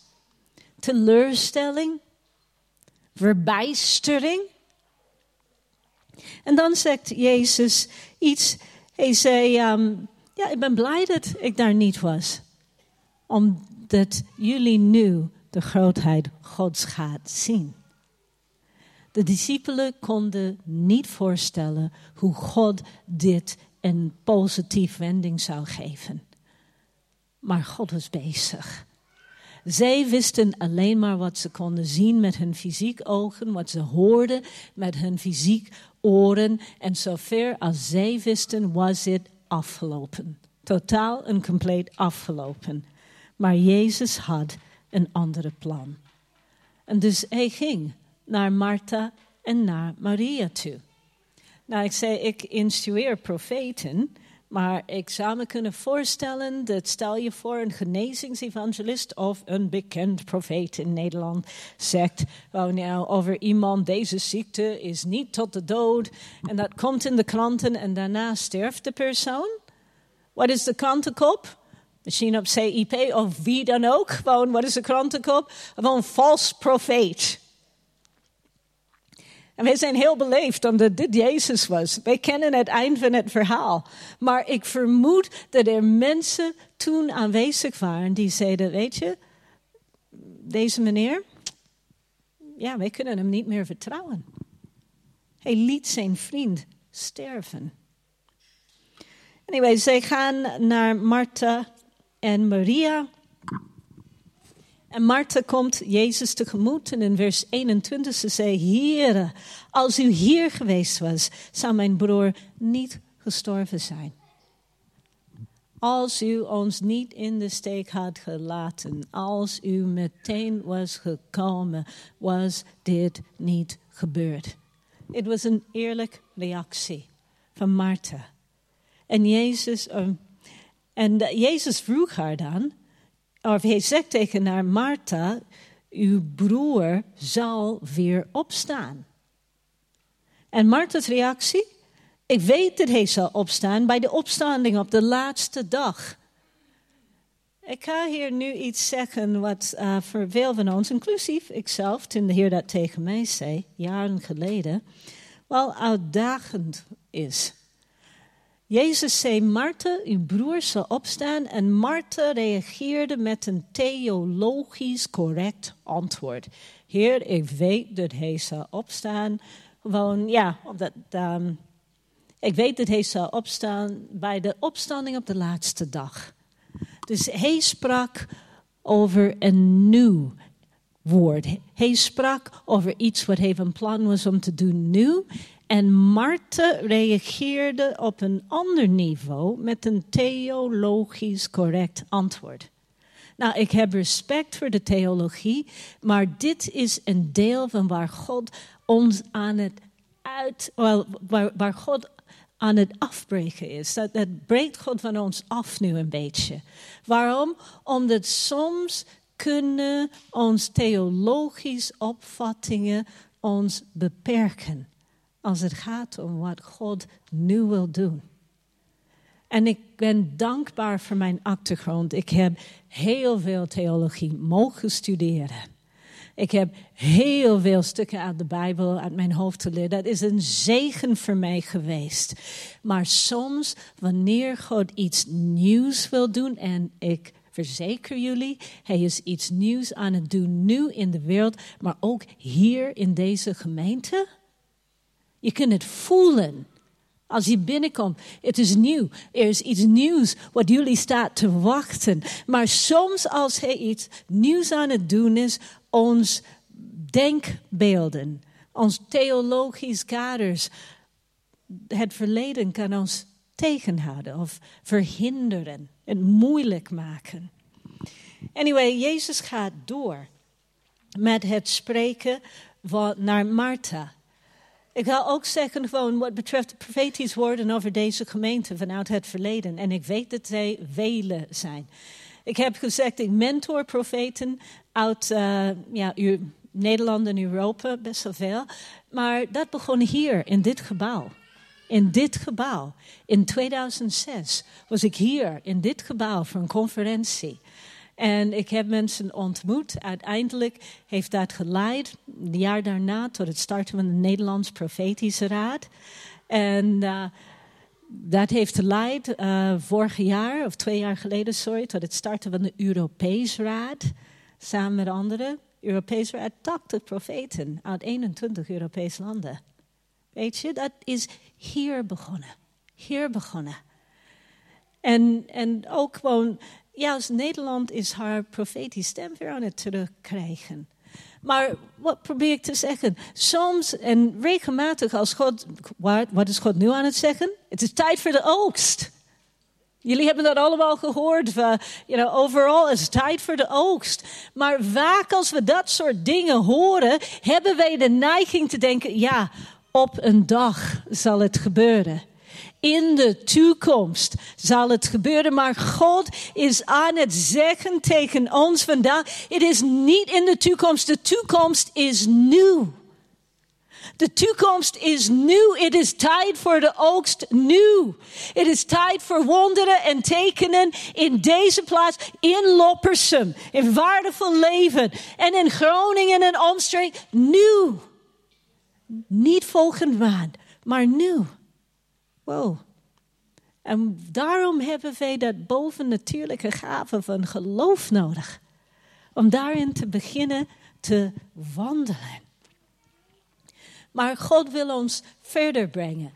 Teleurstelling. Verbijstering. En dan zegt Jezus iets. Hij zei, um, ja, ik ben blij dat ik daar niet was. Omdat jullie nu de grootheid Gods gaat zien. De discipelen konden niet voorstellen hoe God dit een positief wending zou geven. Maar God was bezig. Zij wisten alleen maar wat ze konden zien met hun fysiek ogen, wat ze hoorden met hun fysiek oren. En zover als zij wisten, was het afgelopen. Totaal en compleet afgelopen. Maar Jezus had een andere plan. En dus hij ging naar Martha en naar Maria toe. Nou, ik zei, ik instrueer profeten. Maar ik zou me kunnen voorstellen dat stel je voor een genezingsevangelist of een bekend profeet in Nederland zegt oh, nou, over iemand, deze ziekte is niet tot de dood. En dat komt in de kranten en daarna sterft de persoon. Wat is de krantenkop? Misschien op CIP of wie dan ook. Wat is de krantenkop? Gewoon vals profeet. En wij zijn heel beleefd omdat dit Jezus was. Wij kennen het eind van het verhaal. Maar ik vermoed dat er mensen toen aanwezig waren die zeiden: Weet je, deze meneer, ja, wij kunnen hem niet meer vertrouwen. Hij liet zijn vriend sterven. Anyway, zij gaan naar Martha en Maria. En Martha komt Jezus tegemoet en in vers 21 ze zei, Heere, als u hier geweest was, zou mijn broer niet gestorven zijn. Als u ons niet in de steek had gelaten, als u meteen was gekomen, was dit niet gebeurd. Het was een eerlijke reactie van Martha. En Jezus, um, en Jezus vroeg haar dan, of hij zegt tegen haar, Martha, uw broer zal weer opstaan. En Martha's reactie? Ik weet dat hij zal opstaan bij de opstanding op de laatste dag. Ik ga hier nu iets zeggen wat uh, voor veel van ons, inclusief ikzelf, toen de Heer dat tegen mij zei, jaren geleden, wel uitdagend is. Jezus zei, Martha, uw broer zal opstaan. En Martha reageerde met een theologisch correct antwoord. Heer, ik weet dat hij zal opstaan. Gewoon, ja, omdat, um, ik weet dat hij zal opstaan bij de opstanding op de laatste dag. Dus hij sprak over een nieuw woord. Hij sprak over iets wat hij van plan was om te doen nu. En Martha reageerde op een ander niveau met een theologisch correct antwoord. Nou, ik heb respect voor de theologie, maar dit is een deel van waar God ons aan het uit, well, waar, waar God aan het afbreken is. Dat, breekt God van ons af nu een beetje. Waarom? Omdat soms kunnen ons theologische opvattingen ons beperken als het gaat om wat God nu wil doen. En ik ben dankbaar voor mijn achtergrond. Ik heb heel veel theologie mogen studeren. Ik heb heel veel stukken uit de Bijbel uit mijn hoofd leren. Dat is een zegen voor mij geweest. Maar soms, wanneer God iets nieuws wil doen, en ik verzeker jullie, hij is iets nieuws aan het doen nu in de wereld, maar ook hier in deze gemeente. Je kunt het voelen. Als je binnenkomt, het is nieuw. Er is iets nieuws wat jullie staat te wachten. Maar soms als hij iets nieuws aan het doen is, ons denkbeelden, ons theologisch kaders, het verleden kan ons tegenhouden of verhinderen, het moeilijk maken. Anyway, Jezus gaat door met het spreken naar Martha. Ik ga ook zeggen, gewoon wat betreft profetisch woorden over deze gemeente vanuit het verleden. En ik weet dat zij vele zijn. Ik heb gezegd, ik mentor profeten uit uh, ja, Nederland en Europa, best wel veel. Maar dat begon hier, in dit gebouw. In dit gebouw. In 2006 was ik hier, in dit gebouw, voor een conferentie. En ik heb mensen ontmoet. Uiteindelijk heeft dat geleid, een jaar daarna, tot het starten van de Nederlands Profetische Raad. En uh, dat heeft geleid uh, vorig jaar, of twee jaar geleden, sorry, tot het starten van de Europees Raad. Samen met anderen. Europees Raad, 80 profeten uit 21 Europese landen. Weet je, dat is hier begonnen. Hier begonnen. En, en ook gewoon ja, als Nederland is haar profetische stem weer aan het terugkrijgen. Maar wat probeer ik te zeggen? Soms en regelmatig als God, wat, is God nu aan het zeggen? Het is tijd voor de oogst. Jullie hebben dat allemaal gehoord. you know, overal is het tijd voor de oogst. Maar vaak als we dat soort dingen horen, hebben wij de neiging te denken: ja, op een dag zal het gebeuren in de toekomst zal het gebeuren. Maar God is aan het zeggen tegen ons vandaag: het is niet in de toekomst, de toekomst is nu. De toekomst is nu. Het is tijd voor de oogst nu. Het is tijd voor wonderen en tekenen in deze plaats, in Loppersum, in waardevol leven en in Groningen en omstreek. Nu. Niet volgend maand, maar nu. En daarom hebben wij dat bovennatuurlijke gave van geloof nodig. Om daarin te beginnen te wandelen. Maar God wil ons verder brengen.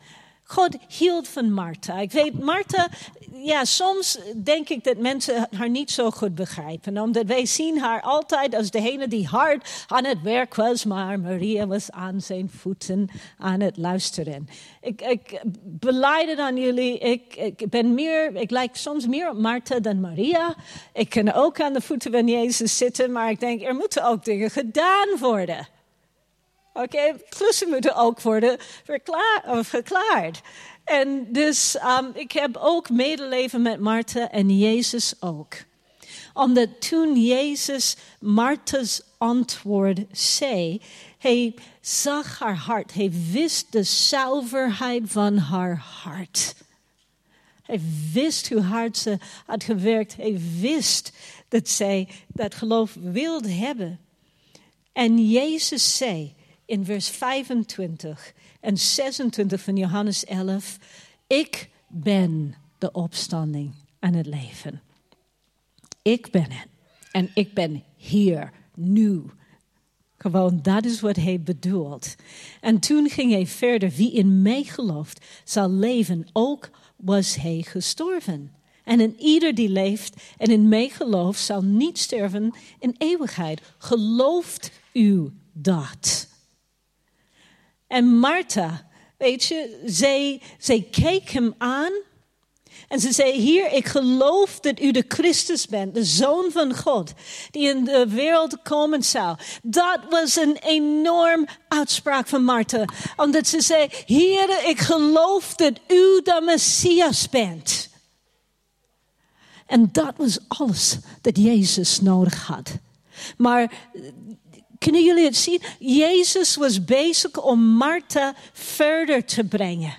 God hield van Martha. Ik weet, Martha, ja, soms denk ik dat mensen haar niet zo goed begrijpen. Omdat wij zien haar altijd als degene die hard aan het werk was, maar Maria was aan zijn voeten aan het luisteren. Ik, ik beleid het aan jullie, ik, ik ben meer, ik lijk soms meer op Martha dan Maria. Ik kan ook aan de voeten van Jezus zitten, maar ik denk, er moeten ook dingen gedaan worden. Oké, okay? klussen moeten ook worden verklaard. En dus um, ik heb ook medeleven met Martha en Jezus ook. Omdat toen Jezus Martha's antwoord zei, Hij zag haar hart. Hij wist de zuiverheid van haar hart. Hij wist hoe hard ze had gewerkt. Hij wist dat zij dat geloof wilde hebben. En Jezus zei in vers 25 en 26 van Johannes 11: Ik ben de opstanding en het leven. Ik ben het. En ik ben hier, nu. Gewoon, dat is wat hij bedoelt. En toen ging hij verder. Wie in mij gelooft, zal leven, ook was hij gestorven. En in ieder die leeft en in mij gelooft, zal niet sterven in eeuwigheid. Gelooft u dat? En Martha, weet je, zij, zij keek hem aan en ze zei, hier, ik geloof dat u de Christus bent, de Zoon van God, die in de wereld komen zou. Dat was een enorm uitspraak van Martha, omdat ze zei, hier, ik geloof dat u de Messias bent. En dat was alles dat Jezus nodig had. Maar kunnen jullie het zien? Jezus was bezig om Martha verder te brengen.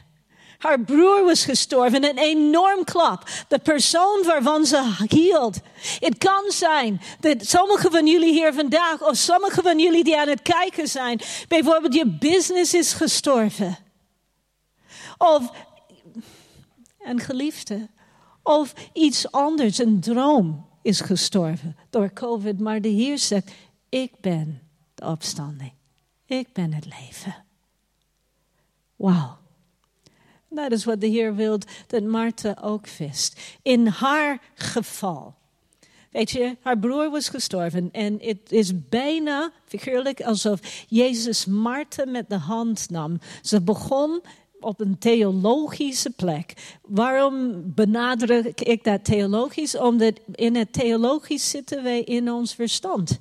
Haar broer was gestorven, een enorm klap. De persoon waarvan ze hield. Het kan zijn dat sommigen van jullie hier vandaag, of sommigen van jullie die aan het kijken zijn, bijvoorbeeld je business is gestorven. Of een geliefde. Of iets anders, een droom is gestorven door COVID. Maar de Heer zegt, ik ben de opstanding. Ik ben het leven. Wauw. Dat is wat de Heer wil dat Martha ook wist. In haar geval. Weet je, haar broer was gestorven en het is bijna figuurlijk alsof Jezus Martha met de hand nam. Ze begon op een theologische plek. Waarom benadruk ik dat theologisch? Omdat in het theologisch zitten wij in ons verstand.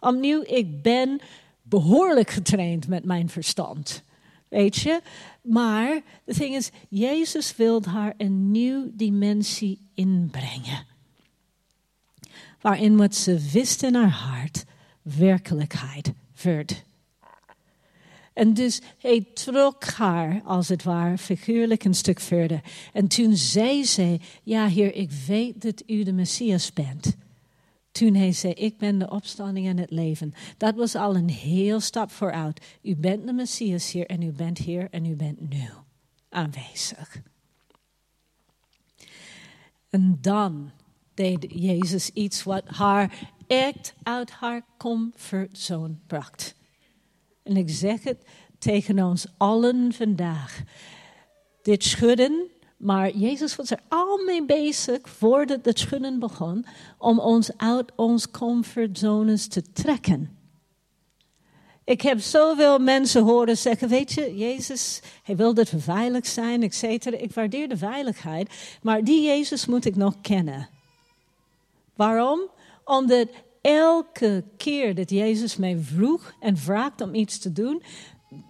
Opnieuw, ik ben behoorlijk getraind met mijn verstand. Weet je? Maar de ding is, Jezus wil haar een nieuwe dimensie inbrengen. Waarin wat ze wist in haar hart werkelijkheid werd. En dus hij trok haar, als het ware, figuurlijk een stuk verder. En toen zei ze, ja heer, ik weet dat u de Messias bent. Toen hij zei, ik ben de opstanding en het leven. Dat was al een heel stap vooruit. U bent de Messias hier en u bent hier en u bent nu aanwezig. En dan deed Jezus iets wat haar echt uit haar comfortzone bracht. En ik zeg het tegen ons allen vandaag. Dit schudden maar Jezus was er al mee bezig voordat het schudden begon, om ons uit ons comfortzones te trekken. Ik heb zoveel mensen horen zeggen, weet je, Jezus, hij wil dat we veilig zijn, et. Ik waardeer de veiligheid, maar die Jezus moet ik nog kennen. Waarom? Omdat elke keer dat Jezus mij vroeg en vraagt om iets te doen,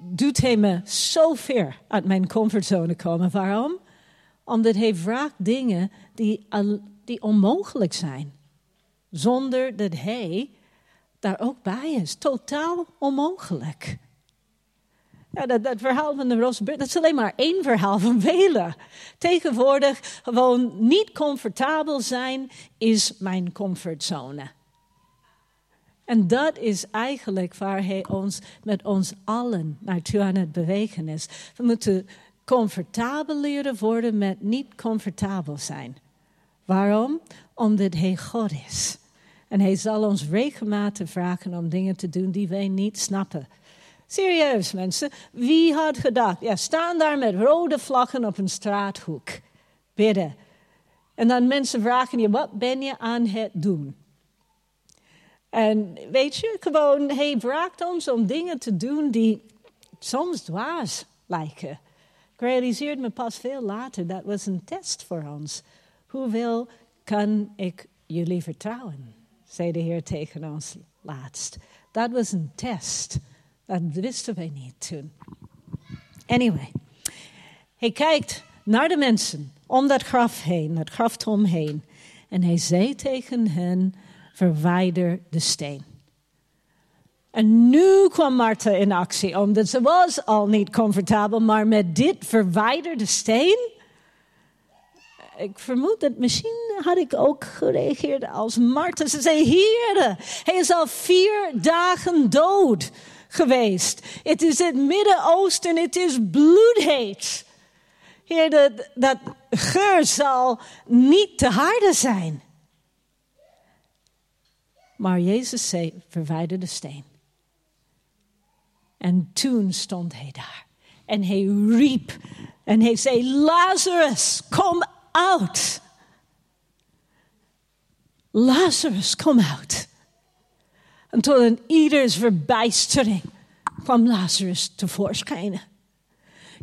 doet hij me zo ver uit mijn comfortzone komen. Waarom? Omdat hij vraagt dingen die, die onmogelijk zijn. Zonder dat hij daar ook bij is. Totaal onmogelijk. Ja, dat, dat verhaal van de roze dat is alleen maar één verhaal van velen. Tegenwoordig gewoon niet comfortabel zijn is mijn comfortzone. En dat is eigenlijk waar hij ons met ons allen naartoe aan het bewegen is. We moeten comfortabel leren worden met niet comfortabel zijn. Waarom? Omdat Hij God is. En Hij zal ons regelmatig vragen om dingen te doen die wij niet snappen. Serieus mensen, wie had gedacht? Ja, staan daar met rode vlaggen op een straathoek. Bidden. En dan mensen vragen je, wat ben je aan het doen? En weet je, gewoon, hij vraagt ons om dingen te doen die soms dwaas lijken. Ik realiseerde me pas veel later, dat was een test voor ons. Hoeveel kan ik jullie vertrouwen? zei de Heer tegen ons laatst. Dat was een test. Dat wisten wij niet toen. Anyway, hij kijkt naar de mensen om dat graf heen, dat graftom heen. En hij zei tegen hen, verwijder de steen. En nu kwam Martha in actie, omdat ze was al niet comfortabel, maar met dit verwijderde steen. Ik vermoed dat misschien had ik ook gereageerd als Martha. Ze zei, Heer, hij is al vier dagen dood geweest. Het is het Midden-Oosten, het is bloedheet. Heer, dat, dat geur zal niet te harde zijn. Maar Jezus zei, verwijder de steen. En toen stond hij daar. En hij riep. En hij zei, Lazarus, kom uit. Lazarus, kom uit. En tot een ieders verbijstering kwam Lazarus tevoorschijn.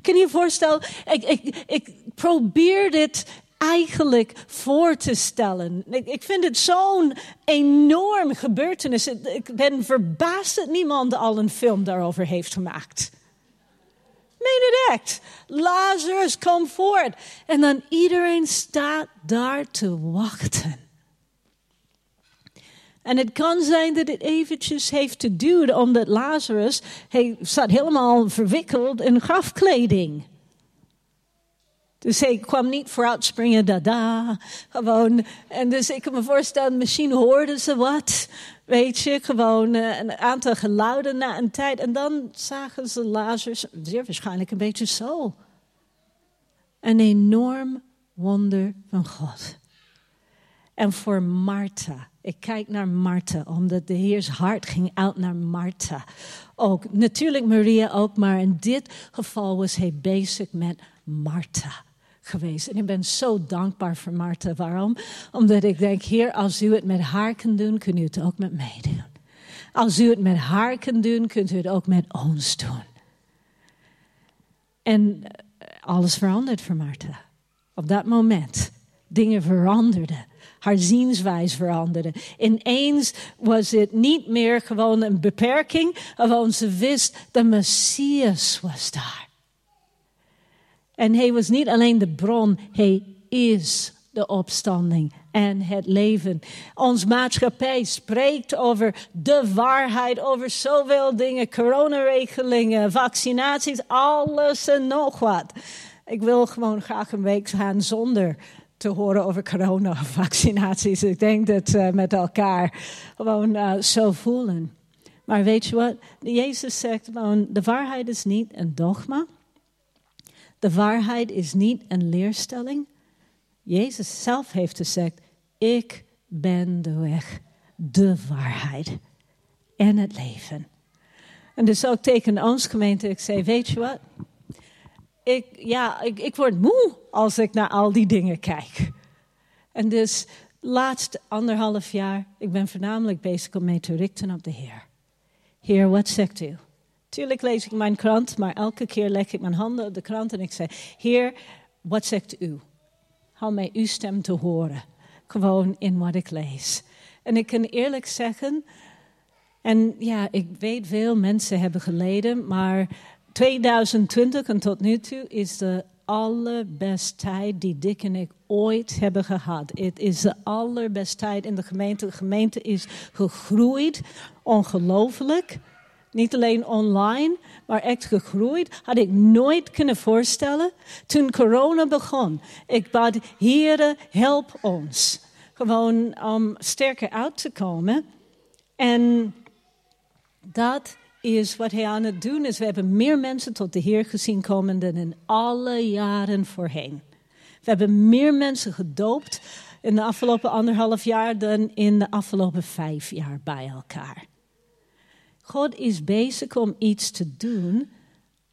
Kun je je voorstellen, ik, ik, ik probeer dit eigenlijk voor te stellen. Ik, vind het zo'n enorm gebeurtenis. Ik ben verbaasd dat niemand al een film daarover heeft gemaakt. Meen het echt. Lazarus, kom voort. En dan iedereen staat daar te wachten. En het kan zijn dat het eventjes heeft te duren, omdat Lazarus, hij zat helemaal verwikkeld in grafkleding. Dus hij kwam niet vooruit springen, dada, gewoon. En dus ik kan me voorstellen, misschien hoorden ze wat, weet je, gewoon uh, een aantal geluiden na een tijd. En dan zagen ze Lazarus, zeer waarschijnlijk een beetje zo. Een enorm wonder van God. En voor Martha, ik kijk naar Martha, omdat de Heers hart ging uit naar Martha. Ook, natuurlijk Maria ook, maar in dit geval was hij bezig met Martha geweest. En ik ben zo dankbaar voor Martha. Waarom? Omdat ik denk, Heer, als u het met haar kunt doen, kunt u het ook met mij doen. Als u het met haar kunt doen, kunt u het ook met ons doen. En eh, alles verandert voor Martha. Op dat moment. Dingen veranderden. Haar zienswijze veranderde. Ineens was het niet meer gewoon een beperking. Gewoon ze wist, de Messias was daar. En hij was niet alleen de bron, hij is de opstanding en het leven. Ons maatschappij spreekt over de waarheid, over zoveel dingen, coronaregelingen, vaccinaties, alles en nog wat. Ik wil gewoon graag een week gaan zonder te horen over corona of vaccinaties. Ik denk dat we met elkaar gewoon uh, zo voelen. Maar weet je wat? Jezus zegt gewoon, de waarheid is niet een dogma. De waarheid is niet een leerstelling. Jezus zelf heeft gezegd: Ik ben de weg, de waarheid en het leven. En dus ook tegen ons gemeente, ik zei: Weet je wat? Ik, ja, ik, ik word moe als ik naar al die dingen kijk. En dus laatst anderhalf jaar, ik ben voornamelijk bezig om mee te richten op de Heer. Heer, wat zegt u? Tuurlijk lees ik mijn krant, maar elke keer leg ik mijn handen op de krant en ik zeg: Heer, wat zegt u? Hou mij uw stem te horen. Gewoon in wat ik lees. En ik kan eerlijk zeggen, en ja, ik weet veel mensen hebben geleden, maar 2020 en tot nu toe is de allerbeste tijd die Dick en ik ooit hebben gehad. Het is de allerbeste tijd in de gemeente. De gemeente is gegroeid, ongelooflijk. Niet alleen online, maar echt gegroeid. Had ik nooit kunnen voorstellen. Toen corona begon. Ik bad, Heere, help ons. Gewoon om sterker uit te komen. En dat is wat hij aan het doen is. We hebben meer mensen tot de Heer gezien komen dan in alle jaren voorheen. We hebben meer mensen gedoopt in de afgelopen anderhalf jaar dan in de afgelopen vijf jaar bij elkaar. God is bezig om iets te doen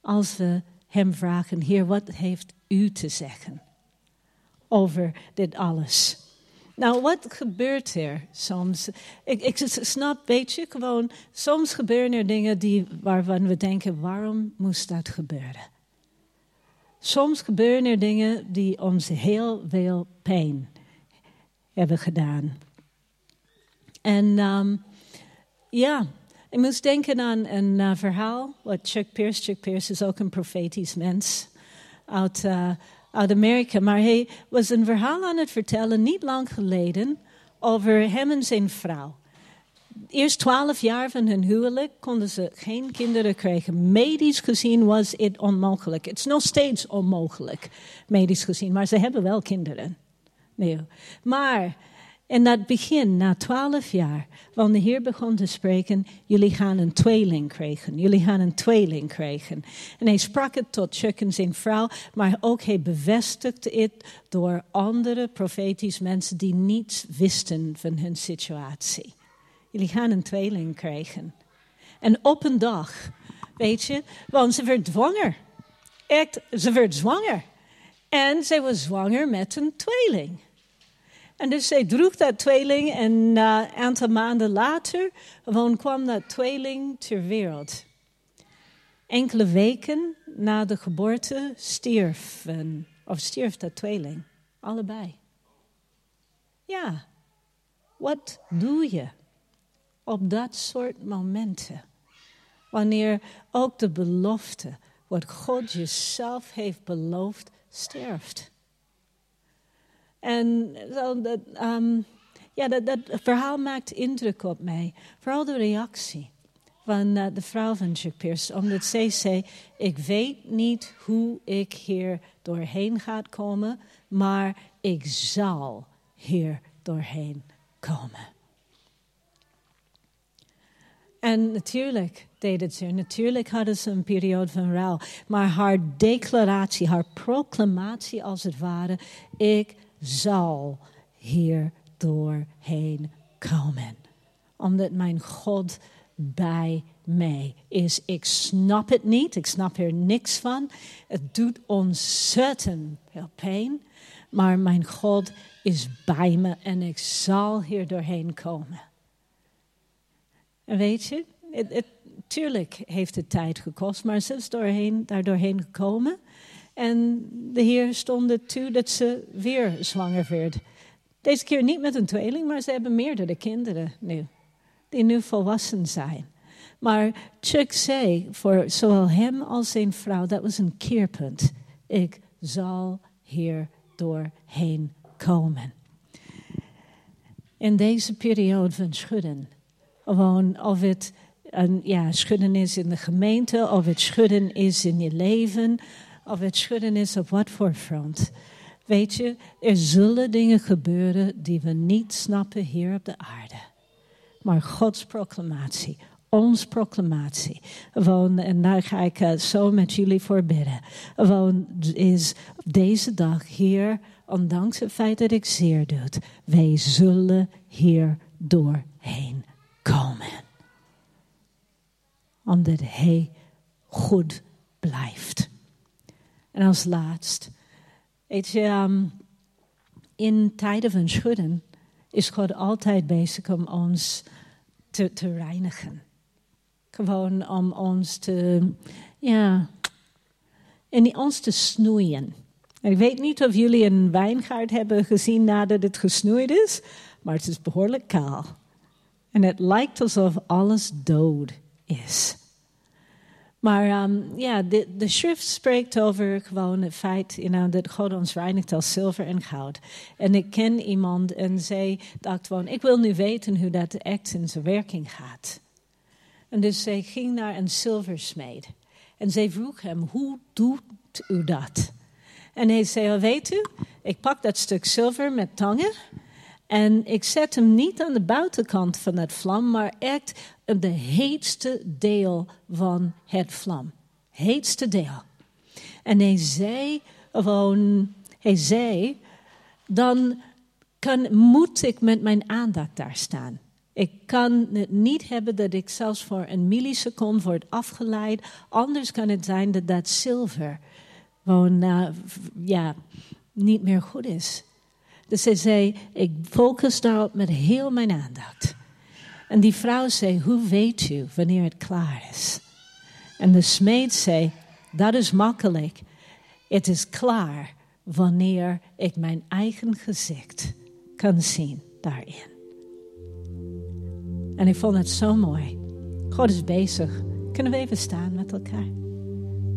als we Hem vragen, Heer, wat heeft U te zeggen over dit alles? Nou, wat gebeurt er soms? Ik, snap, weet je, gewoon, soms gebeuren er dingen die, waarvan we denken, waarom moest dat gebeuren? Soms gebeuren er dingen die ons heel veel pijn hebben gedaan. En um, ja, ik moest denken aan een uh, verhaal, wat Chuck Pierce, Chuck Pierce is ook een profetisch mens uit, uh, uit Amerika, maar hij was een verhaal aan het vertellen niet lang geleden over hem en zijn vrouw. eerst twaalf jaar van hun huwelijk konden ze geen kinderen krijgen. Medisch gezien was het onmogelijk. Het is nog steeds onmogelijk, medisch gezien. Maar ze hebben wel kinderen. Nee. Maar in dat begin, na twaalf jaar, wanneer de Heer begon te spreken, jullie gaan een tweeling krijgen. Jullie gaan een tweeling krijgen. En hij sprak het tot Chuck en zijn vrouw, maar ook hij bevestigde het door andere profetische mensen die niets wisten van hun situatie. Jullie gaan een tweeling krijgen. En op een dag, weet je, want ze werd zwanger. Echt, ze werd zwanger. En ze was zwanger met een tweeling. En dus zij droeg dat tweeling en een aantal maanden later gewoon kwam dat tweeling ter wereld. Enkele weken na de geboorte stierf, of stierf dat tweeling. Allebei. Ja, wat doe je op dat soort momenten? Wanneer ook de belofte, wat God jezelf heeft beloofd, sterft. En dat, um, ja, dat, dat, verhaal maakt indruk op mij. Vooral de reactie van uh, de vrouw van Chuck Pierce. Omdat zij zei, ik weet niet hoe ik hier doorheen ga komen, maar ik zal hier doorheen komen. En natuurlijk deed het ze. Natuurlijk hadden ze een periode van rouw. Maar haar declaratie, haar proclamatie als het ware. Ik zal hier doorheen komen. Omdat mijn God bij mij is. Ik snap het niet, ik snap er niks van. Het doet ontzettend veel pijn. Maar mijn God is bij me en ik zal hier doorheen komen. En weet je, het, het, tuurlijk heeft het tijd gekost, maar ze is doorheen, daar doorheen gekomen. En de Heer stond het toe dat ze weer zwanger werd. Deze keer niet met een tweeling, maar ze hebben meerdere kinderen nu. Die nu volwassen zijn. Maar Chuck zei voor zowel hem als zijn vrouw, dat was een keerpunt. Ik zal hier doorheen komen. In deze periode van schudden, gewoon of het een, ja, schudden is in de gemeente, of het schudden is in je leven, of het schudden is op wat voor front. Weet je, er zullen dingen gebeuren die we niet snappen hier op de aarde. Maar Gods proclamatie, ons proclamatie, gewoon, en daar ga ik uh, zo met jullie voor bidden, gewoon is deze dag hier, ondanks het feit dat ik zeer doe, wij zullen hier doorheen komen. Omdat Hij goed blijft. En als laatst, weet je, um, in tijden van schudden is God altijd bezig om ons te, te reinigen. Gewoon om ons te, ja, en ons te snoeien. En ik weet niet of jullie een wijngaard hebben gezien nadat het gesnoeid is, maar het is behoorlijk kaal. En het lijkt alsof alles dood is. Maar um, ja, de, de schrift spreekt over gewoon het feit you know, dat God ons reinigt als zilver en goud. En ik ken iemand en zij dacht gewoon, ik wil nu weten hoe dat echt in zijn werking gaat. En dus zij ging naar een zilversmeed. En zij vroeg hem, hoe doet u dat? En hij zei, weet u, ik pak dat stuk zilver met tangen en ik zet hem niet aan de buitenkant van het vlam, maar echt op de heetste deel van het vlam. Heetste deel. En hij zei gewoon, hij zei, dan kan, moet ik met mijn aandacht daar staan. Ik kan het niet hebben dat ik zelfs voor een milliseconde word afgeleid. Anders kan het zijn dat dat zilver gewoon, uh, ja, niet meer goed is. Dus zij zei, ik focus daarop met heel mijn aandacht. En die vrouw zei, hoe weet u wanneer het klaar is? En de smeed zei, dat is makkelijk. Het is klaar wanneer ik mijn eigen gezicht kan zien daarin. En ik vond het zo mooi. God is bezig. Kunnen we even staan met elkaar?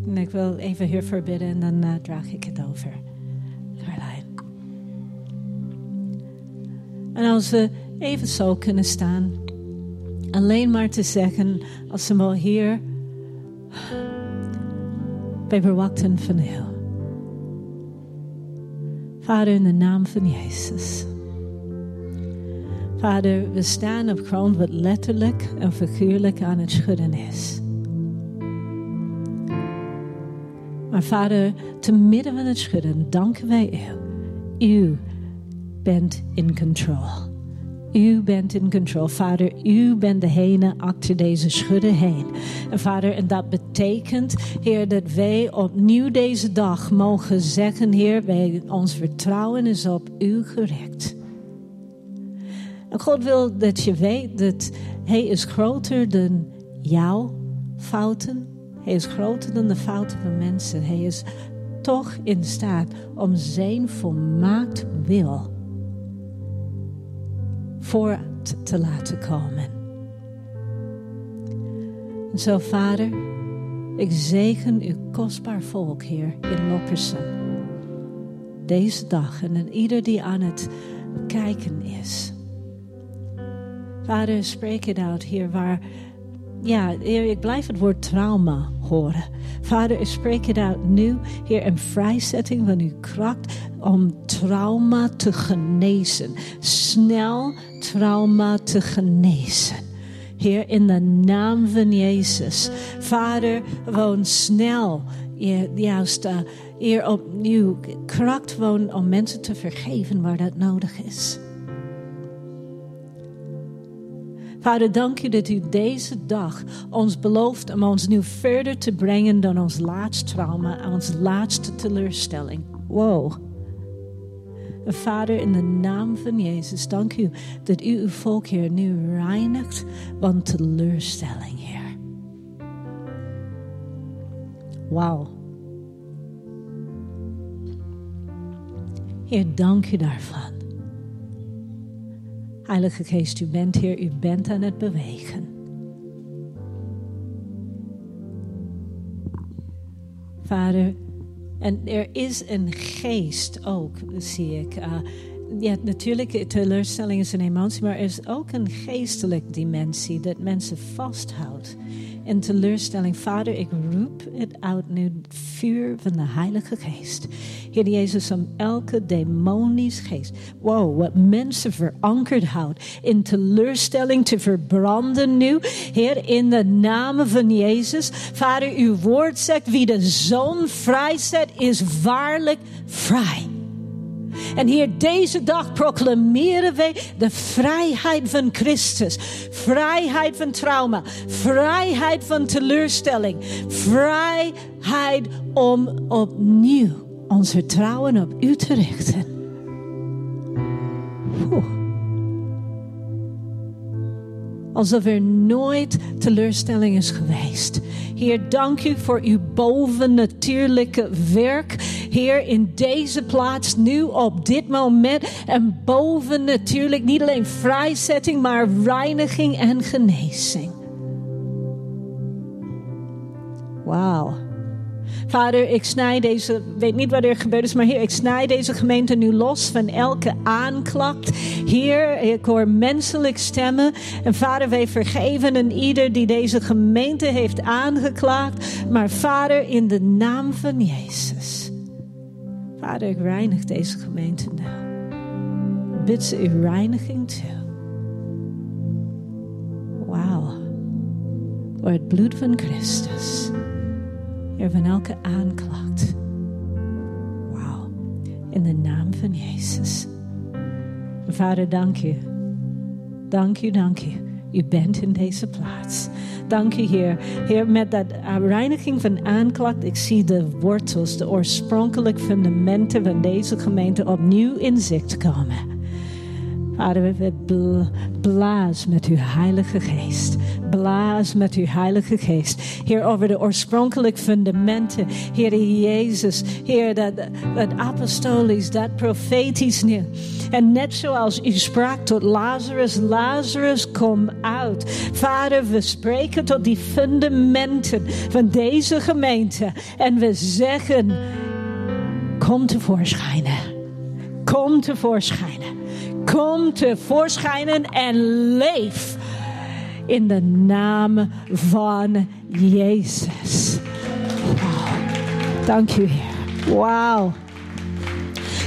En ik wil even hiervoor bidden en dan uh, draag ik het over. En als we even zo kunnen staan. alleen maar te zeggen, als we hier, wij verwachten van u. Vader, in de naam van Jezus. Vader, we staan op grond wat letterlijk en figuurlijk aan het schudden is. Maar Vader, te midden van het schudden danken wij u. U bent in control. U bent in control. Vader, u bent degene achter deze schudden heen. En vader, en dat betekent, Heer, dat wij opnieuw deze dag mogen zeggen, Heer, wij, ons vertrouwen is op u gericht. En God wil dat je weet dat Hij is groter dan jouw fouten. Hij is groter dan de fouten van mensen. Hij is toch in staat om zijn volmaakt wil voor te laten komen. En zo, Vader, ik zegen uw kostbaar volk hier in Loppersen. Deze dag en ieder die aan het kijken is. Vader, spreek het uit hier waar, ja, ik blijf het woord trauma horen. Vader, ik spreek het uit nu, hier een vrijzetting van uw kracht om trauma te genezen. Snel trauma te genezen. Heer, in de naam van Jezus. Vader, woon snel. Juist hier opnieuw kracht woon om mensen te vergeven waar dat nodig is. Vader, dank u dat u deze dag ons belooft om ons nu verder te brengen dan ons laatste trauma, ons laatste teleurstelling. Wow. Vader, in de naam van Jezus, dank u dat u uw volk hier nu reinigt van teleurstelling, Heer. Wauw. Heer, dank u daarvan. Heilige Geest, u bent hier, u bent aan het bewegen. Vader, en er is een geest ook, zie ik. Uh, ja, natuurlijk, teleurstelling is een emotie, maar er is ook een geestelijke dimensie dat mensen vasthoudt en teleurstelling. Vader, ik roep het uit nu, vuur van de Heilige Geest. Heer Jezus, om elke demonisch geest, wow, wat mensen verankerd houdt, in teleurstelling te verbranden nu. Heer, in de naam van Jezus. Vader, uw woord zegt, wie de zoon vrijzet, is waarlijk vrij. En hier deze dag proclameren wij de vrijheid van Christus. Vrijheid van trauma. Vrijheid van teleurstelling. Vrijheid om opnieuw ons vertrouwen op u te richten. Alsof er nooit teleurstelling is geweest. Heer, dank u voor uw bovennatuurlijke werk. Heer, in deze plaats, nu op dit moment. En boven natuurlijk niet alleen vrijzetting, maar reiniging en genezing. Wauw. Vader, ik snij deze, weet niet wat er gebeurd is, maar Heer, ik snij deze gemeente nu los van elke aanklacht. Heer, ik hoor menselijk stemmen. En Vader, wij vergeven een ieder die deze gemeente heeft aangeklaagd. Maar Vader, in de naam van Jezus. Vader, ik reinig deze gemeente nou. Bid ze uw reiniging toe. Wauw. Door het bloed van Christus. Heer, van elke aanklacht. Wauw. In de naam van Jezus. Vader, dank u. Dank u, dank u. U bent in deze plaats. Dank u, Heer. Heer, met dat reiniging van aanklacht, ik zie de wortels, de oorspronkelijke fundamenten van deze gemeente opnieuw in zicht komen. Vader, we blaas met uw Heilige Geest. Blaas met uw Heilige Geest. Heer, over de oorspronkelijke fundamenten. Heer Jezus. Heer, dat, dat apostolisch, dat profetisch nu. En net zoals u sprak tot Lazarus, Lazarus, kom uit. Vader, we spreken tot die fundamenten van deze gemeente. En we zeggen, kom tevoorschijn. Kom tevoorschijn. Kom tevoorschijn en leef. in de naam van Jezus. Dank u, Heer. Wauw.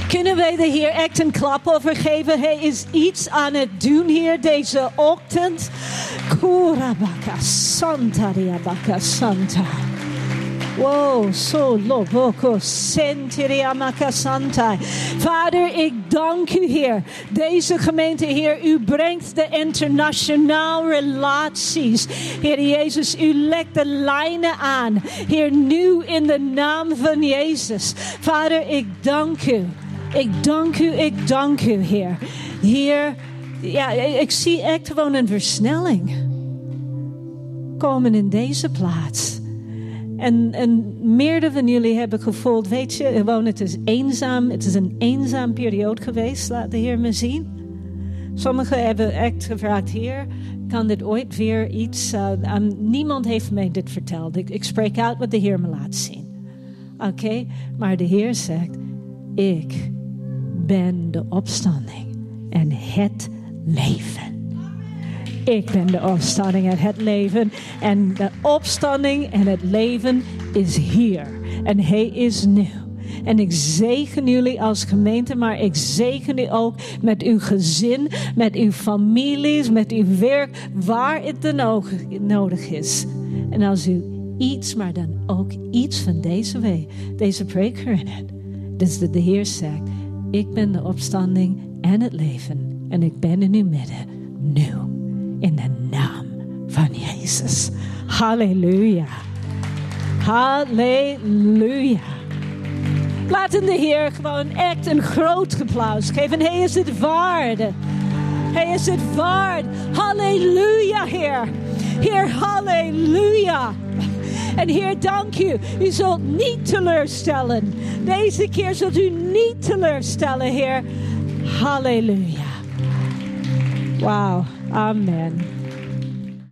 Kunnen wij de Heer echt een klap over geven? Hij is iets aan het doen hier deze ochtend. Kurabaka Santa Riabaka Santa. Wow, so loboko sentiria santa. Vader, ik dank u, Heer. Deze gemeente, Heer, u brengt de internationaal relaties. Heer Jezus, u legt de lijnen aan. Heer, nu in de naam van Jezus. Vader, ik dank u. Ik dank u, ik dank u, Heer. Heer, ja, ik zie echt gewoon een versnelling komen in deze plaats. En, en meerdere van jullie hebben gevoeld, weet je, gewoon het is eenzaam. Het is een eenzaam periode geweest, laat de Heer me zien. Sommigen hebben echt gevraagd, Heer, kan dit ooit weer iets... Uh, niemand heeft mij dit verteld. Ik, spreek uit wat de Heer me laat zien. Oké, maar de Heer zegt, ik ben de opstanding en het leven. Ik ben de opstanding en het leven. En de opstanding en het leven is hier. En hij is nu. En ik zegen jullie als gemeente, maar ik zegen u ook met uw gezin, met uw families, met uw werk, waar het dan ook nodig is. En als u iets, maar dan ook iets van deze week, deze preek herinnert, dus dat de Heer zegt, ik ben de opstanding en het leven. En ik ben in uw midden, nu in de naam van Jezus. Halleluja. Halleluja. Laten de Heer gewoon echt een groot applaus geven. Hij is het waard. Hij is het waard. Halleluja, Heer. Heer, halleluja. En Heer, dank u. U zult niet teleurstellen. Deze keer zult u niet teleurstellen, Heer. Halleluja. Wauw. Amen.